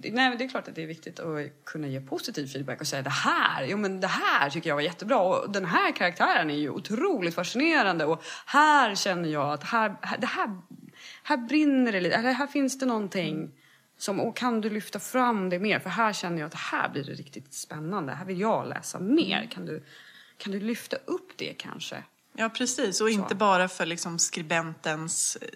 det- nej, det är klart att det är viktigt att kunna ge positiv feedback och säga det här, jo men det här tycker jag var jättebra och den här karaktären är ju otroligt fascinerande och här känner jag att här, här, det här, här brinner det lite, eller här finns det någonting som, och kan du lyfta fram det mer? För här känner jag att här blir det riktigt spännande, här vill jag läsa mer. Kan du, kan du lyfta upp det kanske? Ja, precis. Och inte bara för liksom skribentens eh,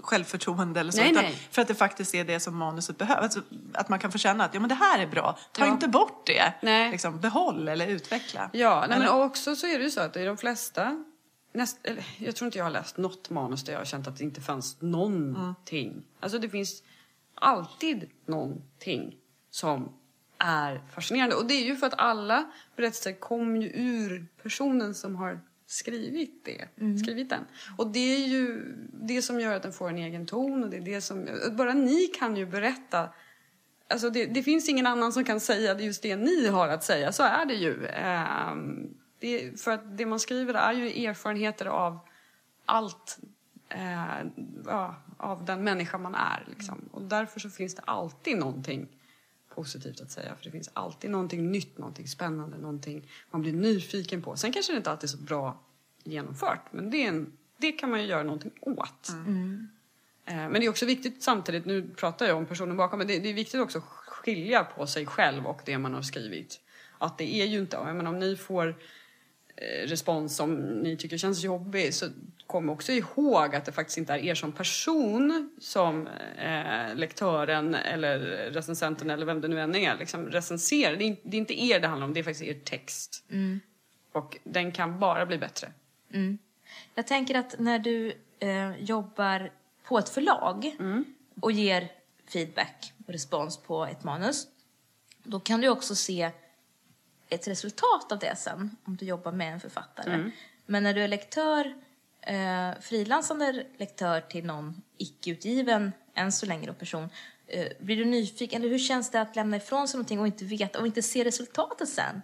självförtroende eller så. Nej, utan nej. för att det faktiskt är det som manuset behöver. Alltså, att man kan få känna att ja, men det här är bra. Ta Ja. inte bort det. Nej. Liksom, behåll eller utveckla. Ja, men också så är det ju så att i de flesta... Näst, eller, jag tror inte jag har läst något manus där jag har känt att det inte fanns någonting. Alltså det finns alltid någonting som är fascinerande. Och det är ju för att alla berättelser kom ju ur personen som har skrivit det. Skrivit den. Och det är ju det som gör att den får en egen ton. Och det är det som, bara ni kan ju berätta Alltså det, det finns ingen annan som kan säga just det ni har att säga, så är det ju. Ehm, det, för att det man skriver är ju erfarenheter av allt, eh, ja, av den människa man är. Liksom. Och därför så finns det alltid någonting positivt att säga. För det finns alltid någonting nytt, någonting spännande, någonting man blir nyfiken på. Sen kanske det inte alltid är så bra genomfört, men det, är en, det kan man ju göra någonting åt. Eh, Men det är också viktigt samtidigt, nu pratar jag om personen bakom, men det, det är viktigt också att skilja på sig själv och det man har skrivit. Att det är ju inte, jag menar, om ni får respons som ni tycker känns jobbig så kom också ihåg att det faktiskt inte är er som person som eh, lektören eller recensenten eller vem det nu än är liksom recenserar. Det är, inte- det är inte er det handlar om, det är faktiskt er text. Och den kan bara bli bättre. Jag tänker att när du eh, jobbar på ett förlag och ger feedback och respons på ett manus, då kan du också se ett resultat av det sen, om du jobbar med en författare. Men när du är lektör, eh, frilansande lektör till någon icke-utgiven, än så länge då, person, eh, blir du nyfiken, eller hur känns det att lämna ifrån sig någonting och inte veta, och inte se resultatet sen?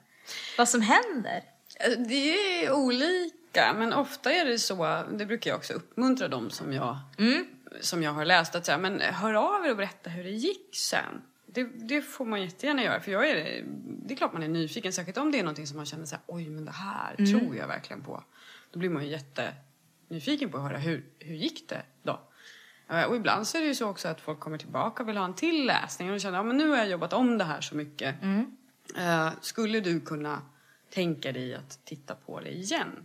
Vad som händer? Eh, Det är olika, men ofta är det så, det brukar jag också uppmuntra dem som jag, som jag har läst, att säga, men hör av er och berätta hur det gick sen. Det det, får man jättegärna göra. För jag är, det är klart man är nyfiken, särskilt om det är någonting som man känner så här, oj men det här tror jag verkligen på. Då blir man ju jättenyfiken på att höra hur, hur gick det då? Eh, Och ibland så är det ju så också att folk kommer tillbaka och vill ha en till läsning och känner, ja men nu har jag jobbat om det här så mycket. Eh, skulle du kunna tänka dig att titta på det igen?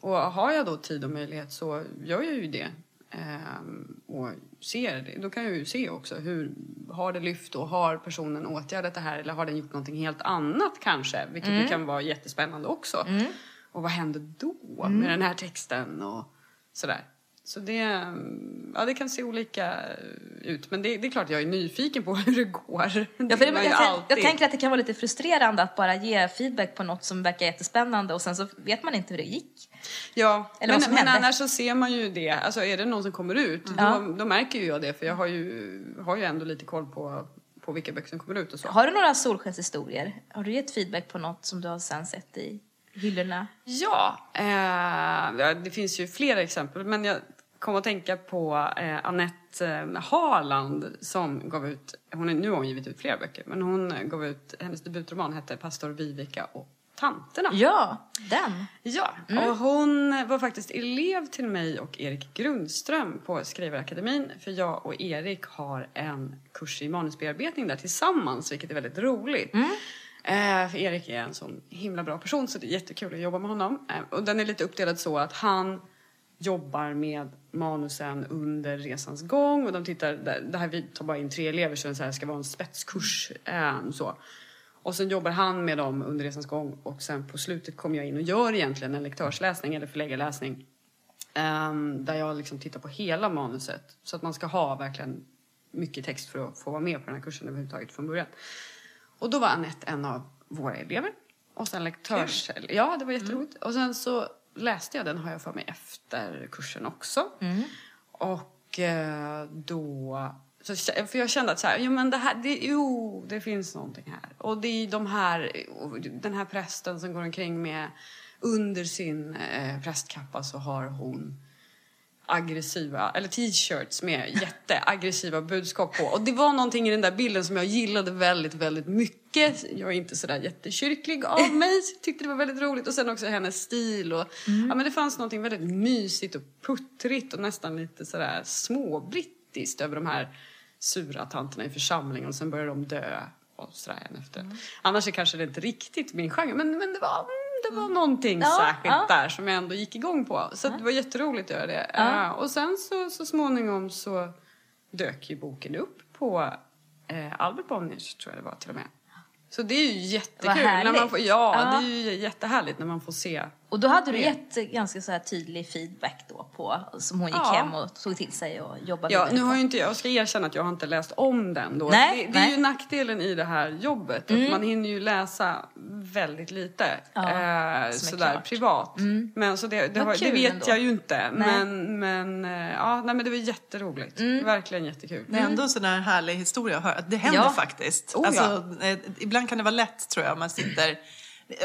Och har jag då tid och möjlighet så gör jag ju det. Ehm, och ser det. Då kan jag ju se också hur har det lyft och har personen åtgärdat det här eller har den gjort någonting helt annat kanske? Vilket ju kan vara jättespännande också. Och vad händer då med den här texten och sådär. Så det, mm, ja, det kan se olika ut. Men det, det är klart jag är nyfiken på hur det går. Ja, för det, jag, alltid. jag tänker att det kan vara lite frustrerande att bara ge feedback på något som verkar jättespännande och sen så vet man inte hur det gick. Ja, Eller men, men annars så ser man ju det. Alltså är det någon som kommer ut, då, då märker ju jag det. För jag har ju, har ju ändå lite koll på, på vilka böcker som kommer ut och så. Har du några solskenshistorier? Har du gett feedback på något som du har sen sett i hyllorna? Ja, eh, det finns ju flera exempel. Men jag kom att tänka på eh, Annette eh, Harland som gav ut, hon är, nu har hon givit ut flera böcker, men hon gav ut, hennes debutroman hette Pastor Viveka och tanterna. Ja, den. Ja, och hon var faktiskt elev till mig och Erik Grundström på Skrivarakademin. För jag och Erik har en kurs i manusbearbetning där tillsammans, vilket är väldigt roligt. Eh, för Erik är en sån himla bra person så det är jättekul att jobba med honom. Eh, och den är lite uppdelad så att han jobbar med manusen under resans gång och de tittar, det här vi tar bara in tre elever så det ska vara en spetskurs. Eh, så. Och sen jobbar han med dem under resans gång och sen på slutet kommer jag in och gör egentligen en lektörsläsning eller förläggarläsning. ehm, där jag liksom tittar på hela manuset. Så att man ska ha verkligen mycket text för att få vara med på den här kursen överhuvudtaget från början. Och då var Anette en av våra elever. Och sen lektörs... Ja, det var jätteroligt. Och sen så läste jag den, har jag för mig, efter kursen också. Och eh, då... Så, för jag kände att så här, jo, men det här, det, jo, det finns någonting här. Och det är de här, den här prästen som går omkring med under sin eh, prästkappa så har hon aggressiva, eller t-shirts med jätteaggressiva budskap på. Och det var någonting i den där bilden som jag gillade väldigt, väldigt mycket. Jag är inte sådär jättekyrklig av mig, tyckte det var väldigt roligt. Och sen också hennes stil och, ja men det fanns någonting väldigt mysigt och puttrigt och nästan lite sådär småbrittiskt över de här sura tanterna i församlingen och sen börjar de dö och sådär efter. Annars är kanske det inte riktigt min genre, men, men det var mm, det var någonting Ja, särskilt ja. där som jag ändå gick igång på. Så det var jätteroligt att göra det. Eh, och sen så, så småningom så dök ju boken upp på eh, Albert Bonniers, tror jag det var till och med. Så det är ju jättekul. När man får, ja, Ja. det är ju jättehärligt när man får se. Och då hade du gett ganska så här tydlig feedback då på, som hon gick Ja. hem och tog till sig och jobbade Ja, nu har ju inte jag, ska erkänna att jag har inte läst om den då. Nej, det, det är nej. ju nackdelen i det här jobbet. Att man hinner ju läsa väldigt lite. Ja, eh, är sådär klart. privat. Men så det, det, Vad har, det vet ändå. jag ju inte. Nej. Men, men, eh, ja, nej, men det var jätteroligt. Verkligen jättekul. Det är ändå en sån här härlig historia att höra. Det händer Ja. faktiskt. Oh, alltså, eh, ibland kan det vara lätt tror jag om man sitter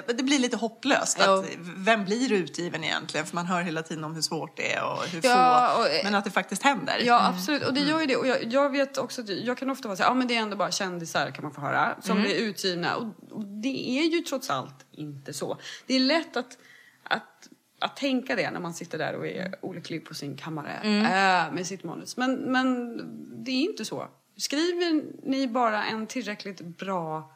det blir lite hopplöst. Jo. Att, vem blir utgiven egentligen? För man hör hela tiden om hur svårt det är och hur Ja, få. och, men att det faktiskt händer. Ja, absolut. Och det gör ju det. Och jag, jag vet också att jag kan ofta vara så här, ja men det är ändå bara kändisar kan man få höra, som blir utgivna. Och, och det är ju trots allt inte så. Det är lätt att, att, att tänka det när man sitter där och är olycklig på sin kammare äh, med sitt manus. Men, men det är inte så. Skriver ni bara en tillräckligt bra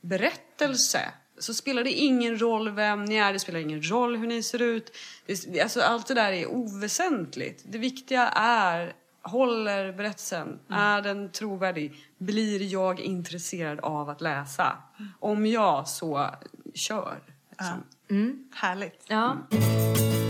berättelse så spelar det ingen roll vem ni är, det spelar ingen roll hur ni ser ut. Det, alltså, allt det där är oväsentligt. Det viktiga är, håller berättelsen? Är den trovärdig? Blir jag intresserad av att läsa? Om ja, så kör. Liksom. Härligt. Ja. Det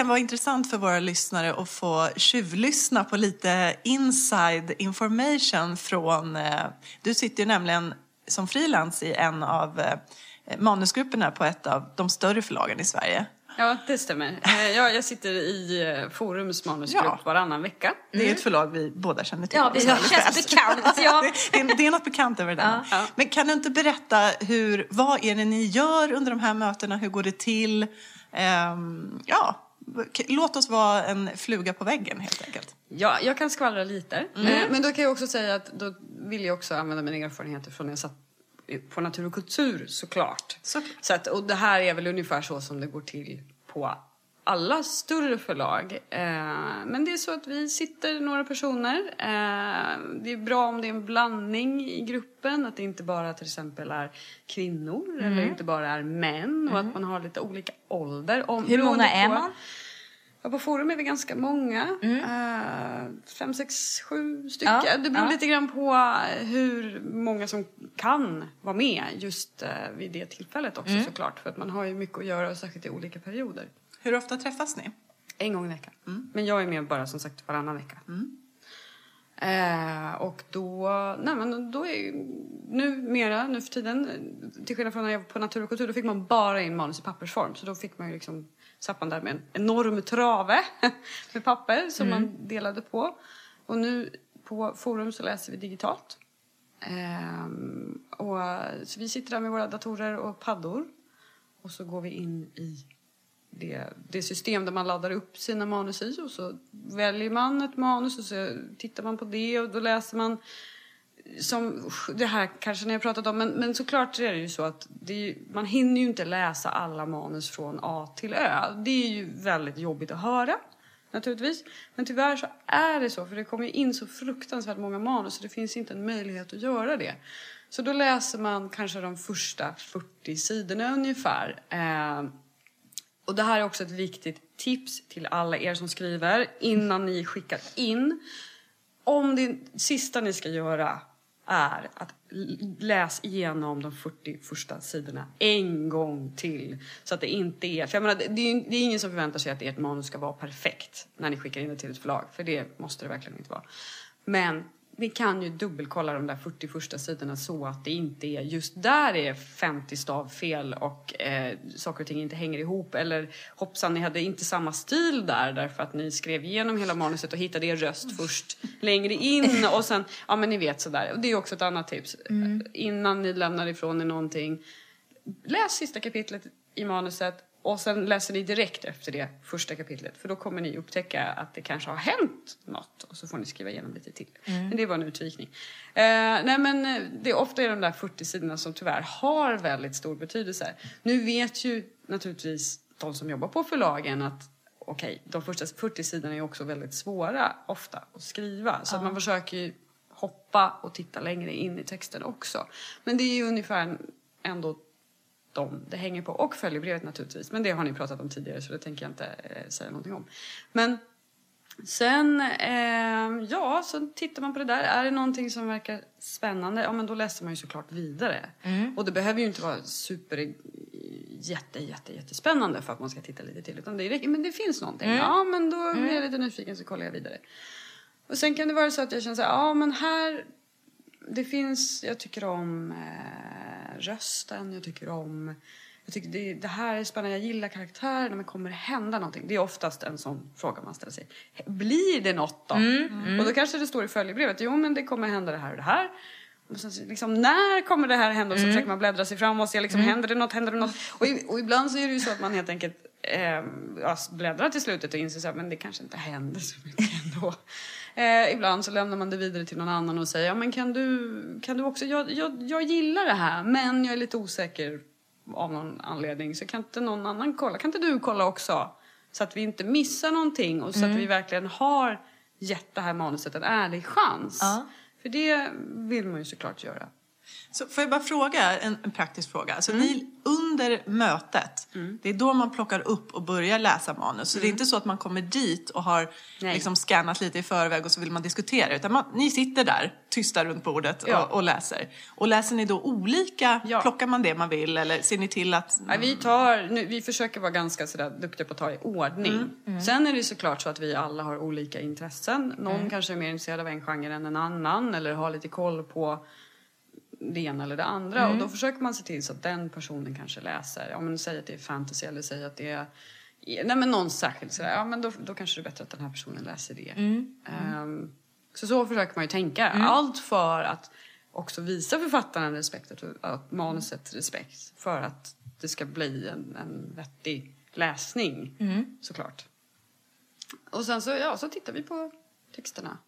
kan vara intressant för våra lyssnare att få tjuvlyssna på lite inside information från... Eh, du sitter ju nämligen som frilans i en av eh, manusgrupperna på ett av de större förlagen i Sverige. Ja, det stämmer. Eh, Jag, jag sitter i Forums manusgrupp Ja. varannan vecka. Det är ett förlag vi båda känner till. Ja, det känns bekant, ja. det, är, det är något bekant över den. Ja. Men kan du inte berätta, hur, vad är det ni gör under de här mötena? Hur går det till? Ehm, ja, låt oss vara en fluga på väggen helt enkelt. Ja, jag kan skvallra lite. Eh, Men då kan jag också säga att då vill jag också använda mina erfarenheter från när jag satt på Natur och kultur såklart. Såklart. Så att, och det här är väl ungefär så som det går till på alla större förlag. Eh, men det är så att vi sitter några personer. Eh, det är bra om det är en blandning i gruppen. Att det inte bara till exempel är kvinnor eller inte bara är män. Och att man har lite olika ålder. Om, Hur många är på- man? På forum är vi ganska många. Eh, fem, sex, sju stycken. Ja, det beror ja. lite grann på hur många som kan vara med just eh, vid det tillfället också såklart. För att man har ju mycket att göra, särskilt i olika perioder. Hur ofta träffas ni? En gång i veckan. Men jag är med bara som sagt varannan vecka. Eh, och då, nej men då är numera, nu för tiden, till skillnad från när jag var på Natur och kultur, då fick man bara in manus i pappersform. Så då fick man ju liksom, satt man där med en enorm trave med papper som man delade på. Och nu på Forum så läser vi digitalt. Ehm, och, så vi sitter där med våra datorer och paddor. Och så går vi in i det, det system där man laddar upp sina manus i och så väljer man ett manus och så tittar man på det och då läser man som det här kanske ni har pratat om, men, men såklart är det ju så att det är, ju- man hinner ju inte läsa alla manus från A till Ö. Det är ju väldigt jobbigt att höra naturligtvis. Men tyvärr så är det så, för det kommer ju in så fruktansvärt många manus så det finns inte en möjlighet att göra det. Så då läser man kanske de första 40 sidorna ungefär. Eh, och det här är också ett viktigt tips till alla er som skriver innan ni skickar in. Om det sista ni ska göra är att läs igenom de 40 första sidorna en gång till. Så att det inte är... För jag menar, det, är det är ingen som förväntar sig att ert manus ska vara perfekt när ni skickar in det till ett förlag. För det måste det verkligen inte vara. Men ni kan ju dubbelkolla de där 40 första sidorna så att det inte är just där är 50 stavfel och eh, saker och ting inte hänger ihop. Eller hoppsan, ni hade inte samma stil där därför att ni skrev igenom hela manuset och hittade er röst först längre in och sen, ja men ni vet sådär. Och det är också ett annat tips. Innan ni lämnar ifrån er någonting, läs sista kapitlet i manuset och sen läser ni direkt efter det första kapitlet för då kommer ni upptäcka att det kanske har hänt något och så får ni skriva igenom lite till. Men det var en utvikning. Eh, nej men eh, det är ofta de där 40 sidorna som tyvärr har väldigt stor betydelse. Nu vet ju naturligtvis de som jobbar på förlagen att okej, de första 40 sidorna är också väldigt svåra ofta att skriva så att man försöker ju hoppa och titta längre in i texten också. Men det är ju ungefär ändå dem det hänger på. Och följebrevet naturligtvis. Men det har ni pratat om tidigare så det tänker jag inte eh, säga någonting om. Men sen, eh, ja, så tittar man på det där. Är det någonting som verkar spännande, ja men då läser man ju såklart vidare. Och det behöver ju inte vara super jätte, jätte, jättespännande för att man ska titta lite till. Utan det räcker, men det finns någonting. Ja, men då blir jag lite nyfiken så kollar jag vidare. Och sen kan det vara så att jag känner så här, ja men här det finns, jag tycker om eh, rösten, jag tycker om... Jag tycker det, det här är spännande, jag gillar karaktärerna men kommer det hända någonting? Det är oftast en sån fråga man ställer sig. Blir det något då? Och då kanske det står i följebrevet, jo men det kommer hända det här och det här. Och sen, så liksom, när kommer det här hända? Och så försöker man bläddra sig fram och se, liksom, händer det något, händer det något? Och, och ibland så är det ju så att man helt enkelt eh, bläddrar till slutet och inser men det kanske inte händer så mycket ändå. Eh, ibland så lämnar man det vidare till någon annan och säger, ja men kan du, kan du också, jag, jag, jag gillar det här men jag är lite osäker av någon anledning så kan inte någon annan kolla, kan inte du kolla också? Så att vi inte missar någonting och så att vi verkligen har gett det här manuset en ärlig chans. Ja. För det vill man ju såklart göra. Så får jag bara fråga en, en praktisk fråga. Alltså ni, under mötet, det är då man plockar upp och börjar läsa manus. Så det är inte så att man kommer dit och har Nej. liksom scannat lite i förväg och så vill man diskutera. Utan man, ni sitter där, tysta runt bordet Ja. och, och läser. Och läser ni då olika? Ja. Plockar man det man vill eller ser ni till att... Nej, vi, tar, nu, vi försöker vara ganska sådär duktiga på att ta i ordning. Sen är det såklart så att vi alla har olika intressen. Någon kanske är mer intresserad av en genre än en annan eller har lite koll på det ena eller det andra. Och då försöker man se till så att den personen kanske läser. Ja, men säg att det är fantasy eller säg att det är Nej men någon särskild sådär. Ja men då, då kanske det är bättre att den här personen läser det. Ehm, så så försöker man ju tänka. Allt för att också visa författaren respekt, att, att manuset respekt. För att det ska bli en, en vettig läsning såklart. Och sen så, ja, så tittar vi på texterna.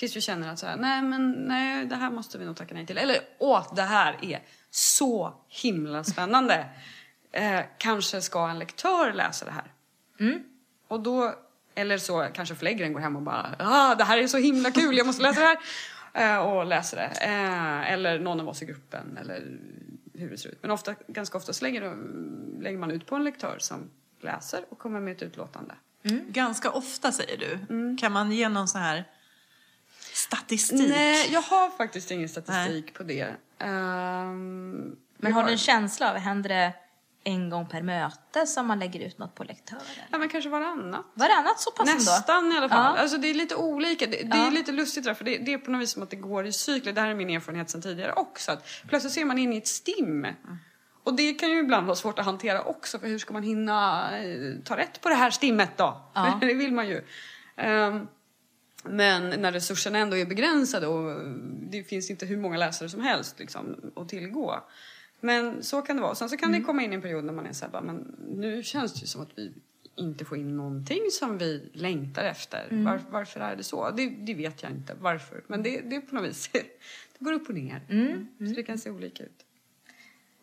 Tills vi känner att så här, nej men nej, det här måste vi nog tacka nej till. Eller åh, det här är så himla spännande. eh, kanske ska en lektör läsa det här. Och då, eller så kanske förläggaren går hem och bara, ah, det här är så himla kul, jag måste läsa det här. Eh, och läser det. Eh, eller någon av oss i gruppen, eller hur det ser ut. Men ofta, ganska ofta så lägger, lägger man ut på en lektör som läser och kommer med ett utlåtande. Ganska ofta säger du. Kan man ge någon så här statistik? Nej, jag har faktiskt ingen statistik på det. Ehm, Men har du en känsla av, händer det en gång per möte som man lägger ut något på lektörer? Ja, men kanske varannat. Varannat så pass ändå? Nästan i alla fall. Ja. Alltså det är lite olika. Det, det Ja. är lite lustigt där, för det, det är på något vis som att det går i cykler. Det här är min erfarenhet sedan tidigare också. Att plötsligt ser man in i ett stim. Och det kan ju ibland vara svårt att hantera också. För hur ska man hinna eh, ta rätt på det här stimmet då? Ja. det vill man ju. Ehm, men när resurserna ändå är begränsade och det finns inte hur många läsare som helst liksom, att tillgå. Men så kan det vara. Sen så kan det komma in en period när man är så här, bara, men nu känns det ju som att vi inte får in någonting som vi längtar efter. Var, varför är det så? Det, det vet jag inte varför. Men det, det är på något vis, det går upp och ner. Så det kan se olika ut.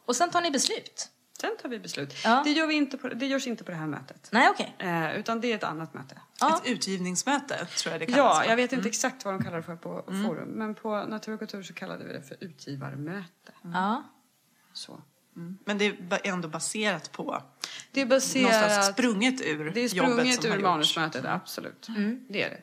Och sen tar ni beslut? Sen tar vi beslut. Ja. Det, gör vi inte på, det görs inte på det här mötet. Nej, okej. Eh, utan det är ett annat möte. Ja. Ett utgivningsmöte tror jag det kallas. Ja, jag vet inte exakt vad de kallar det för på forum. Men på Natur och kultur så kallade vi det för utgivarmöte. Ja. Så. Men det är ändå baserat på, Det är någonstans baserat... sprunget ur Det är sprunget ur manusmötet, absolut. Det är det.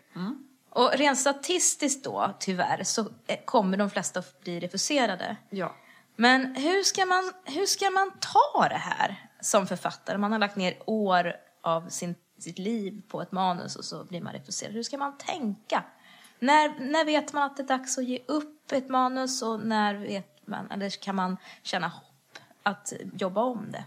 Och rent statistiskt då, tyvärr, så eh, kommer de flesta att bli refuserade. Ja. Men hur ska, man, hur ska man ta det här som författare? Man har lagt ner år av sin, sitt liv på ett manus och så blir man refuserad. Hur ska man tänka? När, när vet man att det är dags att ge upp ett manus och när vet man, eller kan man känna hopp att jobba om det?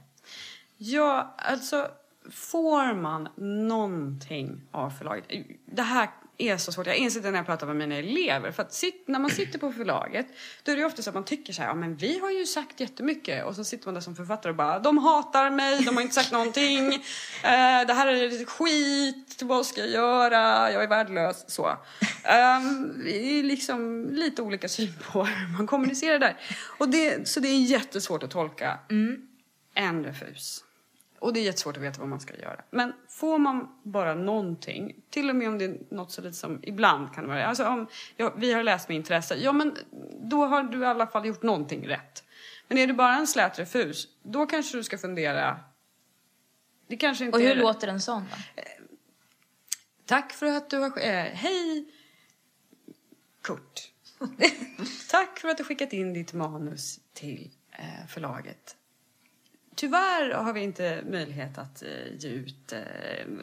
Ja, alltså får man någonting av förlaget? Det här är så svårt. Jag inser det när jag pratar med mina elever. För att sit, när man sitter på förlaget då är det ofta så att man tycker så här, ja men vi har ju sagt jättemycket. Och så sitter man där som författare och bara, de hatar mig, de har inte sagt någonting. Eh, det här är lite skit, vad ska jag göra? Jag är värdelös. Så. Um, det är liksom lite olika syn på hur man kommunicerar där. Och det, så det är jättesvårt att tolka en refus. Och det är jättesvårt att veta vad man ska göra. Men får man bara någonting, till och med om det är något så lite som ibland kan det vara, alltså om ja, vi har läst med intresse, ja men då har du i alla fall gjort någonting rätt. Men är det bara en slät refus, då kanske du ska fundera. Det kanske inte Och hur är låter en sån då? Tack för att du har... Eh, hej, Kurt. Tack för att du skickat in ditt manus till eh, förlaget. Tyvärr har vi inte möjlighet att eh, ge ut... Eh,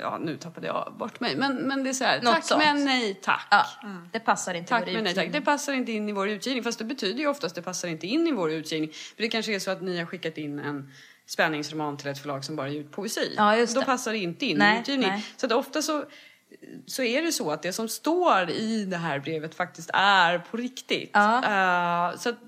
ja, nu tappade jag bort mig. Men, men det är så här, Något tack sånt. men nej tack. Ja, det passar inte Tack men nej tack. Det passar inte in i vår utgivning. Fast det betyder ju oftast det passar inte in i vår utgivning. För det kanske är så att ni har skickat in en spänningsroman till ett förlag som bara ger ut poesi. Ja, just Då det. passar det inte in Nej, i utgivning. nej. Så att ofta så, så är det så att det som står i det här brevet faktiskt är på riktigt. Ja. Eh, så att,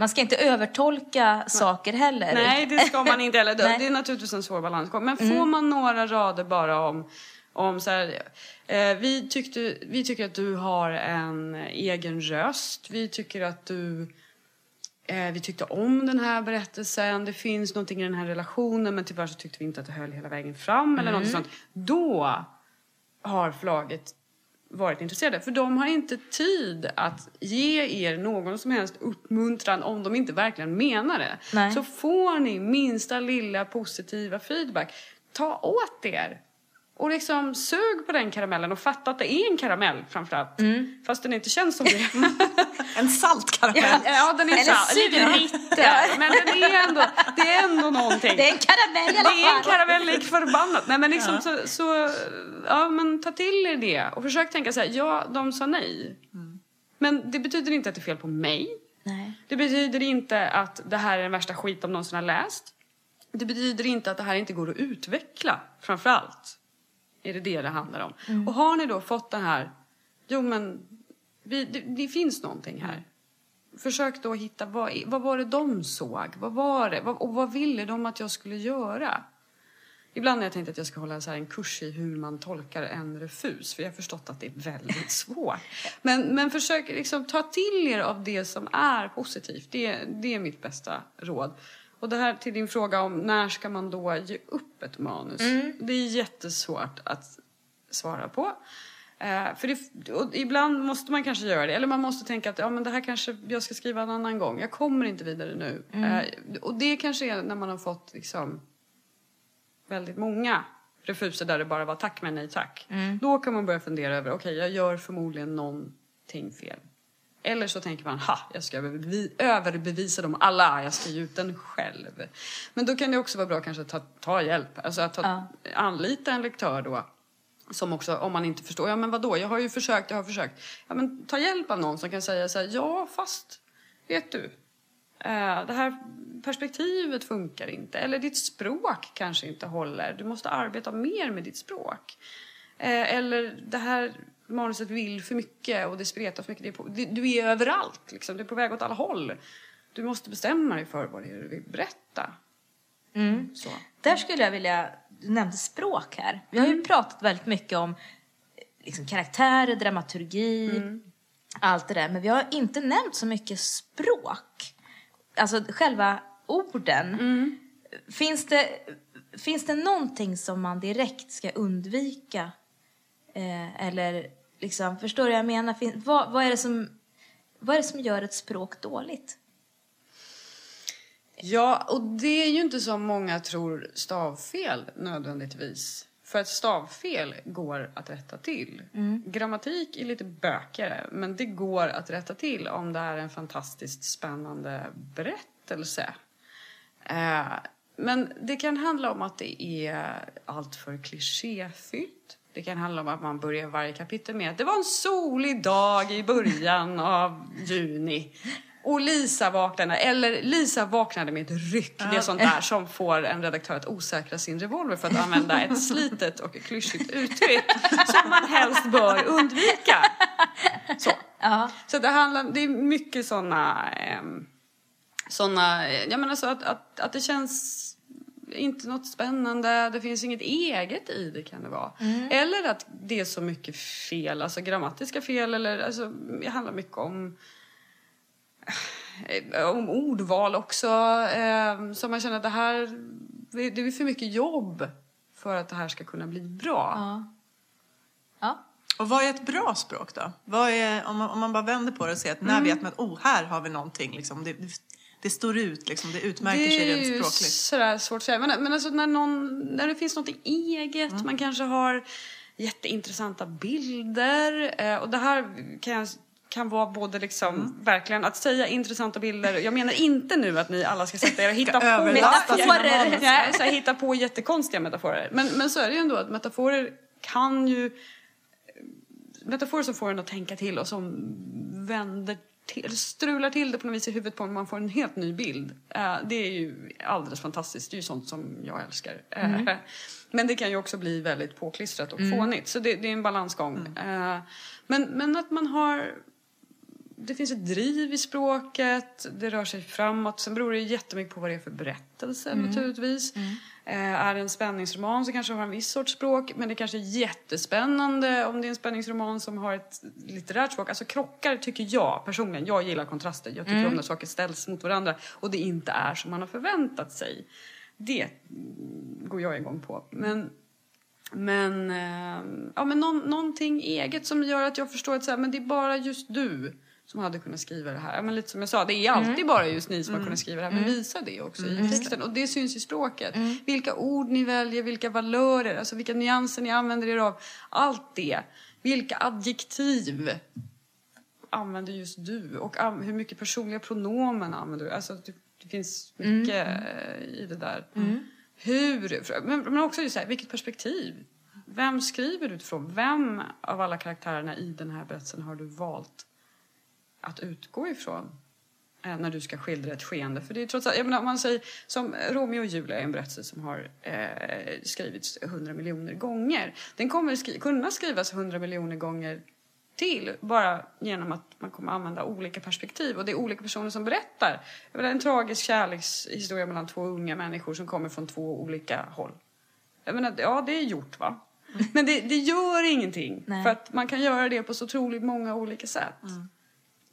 Man ska inte övertolka saker heller. nej, det ska man inte heller. Mm. det är naturligtvis en svår balansgång. Men får man några rader bara om om så här, eh, vi, tyckte, vi tycker att du har en egen röst. Vi tycker att du Eh, vi tyckte om den här berättelsen, det finns någonting i den här relationen men tyvärr så tyckte vi inte att det höll hela vägen fram eller något sånt. Då har förlaget varit intresserade. För de har inte tid att ge er någon som helst uppmuntran om de inte verkligen menar det. Nej. Så får ni minsta lilla positiva feedback, ta åt er. Och liksom sug på den karamellen och fatta att det är en karamell framförallt. Fast den inte känns som det. En saltkaramell. Ja, ja den är Eller lite sur. bitter. Men den är ändå, det är ändå någonting. Det är en karamell i alla Det är en fall. karamell lik förbannat. Nej men liksom så, så, ja men ta till er det och försök tänka så här, ja de sa nej. Men det betyder inte att det är fel på mig. Nej. Det betyder inte att det här är den värsta skit de någonsin har läst. Det betyder inte att det här inte går att utveckla, framför allt. Är det det det handlar om. Och har ni då fått den här, jo men vi, det, det finns någonting här. Försök då hitta, vad, vad var det de såg? Vad var det? Vad, och vad ville de att jag skulle göra? Ibland har jag tänkt att jag ska hålla så en kurs i hur man tolkar en refus, för jag har förstått att det är väldigt svårt. Men, men försök liksom ta till er av det som är positivt. Det, det är mitt bästa råd. Och det här till din fråga om när ska man då ge upp ett manus? Det är jättesvårt att svara på. Eh, för det, ibland måste man kanske göra det. Eller man måste tänka att ja, men det här kanske jag ska skriva en annan gång. Jag kommer inte vidare nu. Eh, och det kanske är när man har fått liksom, väldigt många refuser där det bara var tack men nej tack. Då kan man börja fundera över, okej jag gör förmodligen någonting fel. Eller så tänker man, ha, jag ska överbevi- överbevisa dem alla, jag ska ge ut den själv. Men då kan det också vara bra kanske att ta, ta hjälp, alltså att ta, anlita en lektör då. Som också, om man inte förstår, ja men vadå, jag har ju försökt, jag har försökt. Ja men ta hjälp av någon som kan säga så här, ja fast, vet du, eh, det här perspektivet funkar inte. Eller ditt språk kanske inte håller, du måste arbeta mer med ditt språk. Eh, eller det här manuset vill för mycket och det spretar för mycket. Det är på, det, du är överallt, liksom. du är på väg åt alla håll. Du måste bestämma dig för vad det är du vill berätta. Så. Där skulle jag vilja, du nämnde språk här. Vi har ju pratat väldigt mycket om liksom, karaktärer, dramaturgi, allt det där. Men vi har inte nämnt så mycket språk. Alltså själva orden. Finns, det, finns det någonting som man direkt ska undvika? Eh, eller liksom, förstår du vad jag menar? Fin, vad, vad, är det som, vad är det som gör ett språk dåligt? Ja, och det är ju inte som många tror stavfel nödvändigtvis. För att stavfel går att rätta till. Grammatik är lite bökigare, men det går att rätta till om det är en fantastiskt spännande berättelse. Eh, men det kan handla om att det är alltför klichéfyllt. Det kan handla om att man börjar varje kapitel med att det var en solig dag i början av juni. Och Lisa vaknade, eller Lisa vaknade med ett ryck. Det är sånt där som får en redaktör att osäkra sin revolver för att använda ett slitet och klyschigt uttryck som man helst bör undvika. Så, så det, handlar, det är mycket såna, ehm, såna jag menar så att, att, att det känns inte något spännande, det finns inget eget i det kan det vara. Eller att det är så mycket fel, alltså grammatiska fel eller alltså, det handlar mycket om eh, om ordval också. Eh, så man känner att det här det är för mycket jobb för att det här ska kunna bli bra. Ja. Ja. Och vad är ett bra språk då? Vad är, om, man, om man bara vänder på det och ser att när vet man att oh, här har vi någonting. Liksom, det, det, det står ut, liksom, det utmärker sig Det är rent ju språkligt. sådär svårt att säga. Men, men alltså när, någon, när det finns något eget, Mm. man kanske har jätteintressanta bilder. Eh, och det här kan, jag, kan vara både liksom, Mm. verkligen att säga intressanta bilder. Jag menar inte nu att ni alla ska sätta er och hitta på manus. Nej, så här, hitta på jättekonstiga metaforer. Men, men så är det ju ändå att metaforer kan ju metaforer som får en att tänka till och som vänder till, strular till det på något vis i huvudet på en man får en helt ny bild. Eh, det är ju alldeles fantastiskt. Det är ju sånt som jag älskar. Eh, men det kan ju också bli väldigt påklistrat och fånigt. Så det, det är en balansgång. Eh, men, men att man har det finns ett driv i språket, det rör sig framåt. Sen beror det jättemycket på vad det är för berättelse naturligtvis. Eh, är det en spänningsroman så kanske det har en viss sorts språk. Men det kanske är jättespännande om det är en spänningsroman som har ett litterärt språk. Alltså krockar tycker jag personligen, jag gillar kontraster. Jag tycker om när saker ställs mot varandra och det inte är som man har förväntat sig. Det mm, går jag igång på. Men men, eh, ja, men någon, någonting eget som gör att jag förstår att så här, men det är bara just du som hade kunnat skriva det här. Men lite som jag sa, det är alltid bara just ni som har kunnat skriva det här. Men visa det också i texten. Och det syns i språket. Vilka ord ni väljer, vilka valörer, alltså vilka nyanser ni använder er av. Allt det. Vilka adjektiv använder just du? Och hur mycket personliga pronomen använder du? Alltså, det, det finns mycket i det där. Hur? Men, men också just så här, vilket perspektiv? Vem skriver du utifrån? Vem av alla karaktärerna i den här berättelsen har du valt att utgå ifrån? eh, När du ska skildra ett skeende. För det är trots allt, jag menar, om man säger som Romeo och Julia är en berättelse som har eh, skrivits hundra miljoner gånger. Den kommer skri- kunna skrivas hundra miljoner gånger till bara genom att man kommer använda olika perspektiv och det är olika personer som berättar. Jag menar, en tragisk kärlekshistoria mellan två unga människor som kommer från två olika håll. Jag menar, ja det är gjort va. Men det, det gör ingenting. Nej. För att man kan göra det på så otroligt många olika sätt. Och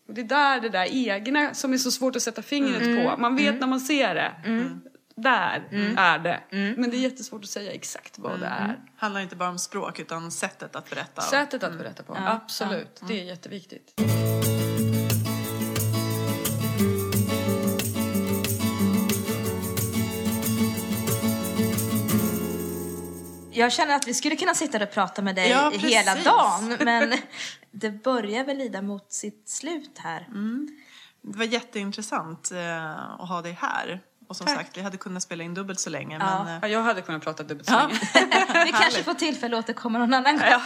det är där det där egna som är så svårt att sätta fingret på. Man vet när man ser det. Där är det. Men det är jättesvårt att säga exakt vad det är. handlar inte bara om språk utan sättet att berätta. Sättet att berätta på, absolut. Det är jätteviktigt. Jag känner att vi skulle kunna sitta och prata med dig Ja, hela dagen, men det börjar väl lida mot sitt slut här. Det var jätteintressant eh, att ha dig här. Och som Tack. sagt, vi hade kunnat spela in dubbelt så länge. Ja. Men Ja, jag hade kunnat prata dubbelt så Ja. länge. Vi kanske får tillfälle att återkomma någon annan gång. ja,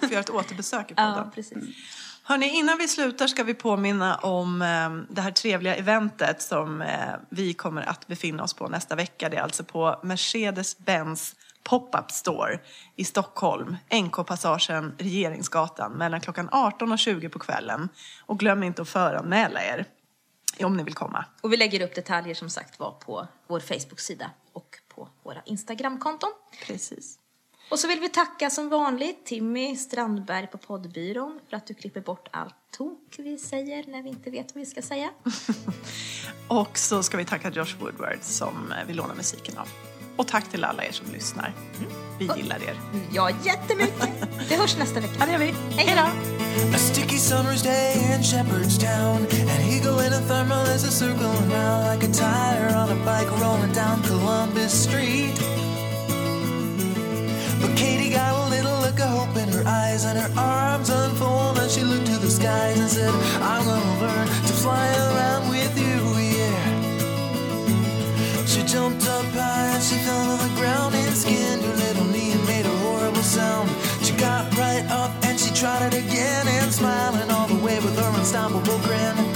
får göra ett återbesök i podden. Ja, precis. Hörni, innan vi slutar ska vi påminna om eh, det här trevliga eventet som eh, vi kommer att befinna oss på nästa vecka. Det är alltså på Mercedes-Benz Pop-Up Store i Stockholm, NK-passagen Regeringsgatan mellan klockan 18 och 20 på kvällen. Och glöm inte att föranmäla er om ni vill komma. Och vi lägger upp detaljer som sagt var på vår Facebook-sida och på våra Instagram-konton. Precis. Och så vill vi tacka som vanligt Timmy Strandberg på poddbyrån för att du klipper bort allt tok vi säger när vi inte vet vad vi ska säga. Och så ska vi tacka Josh Woodward som vi lånar musiken av. Och tack till alla er som lyssnar. Vi gillar er. Ja, jättemycket! Vi hörs nästa vecka. Ja, det gör vi. Hej då! A sticky summer's day in Shepherdstown. An eagle in a thermal is a circling round like a tire on a bike rolling down Columbus Street. But Katie got a little look of hope in her eyes and her arms unfold and she looked to the skies and said, I'm gonna learn to fly around with you, jumped up high and she fell to the ground and skinned her little knee and made a horrible sound. She got right up and she tried it again and smiling all the way with her unstoppable grin.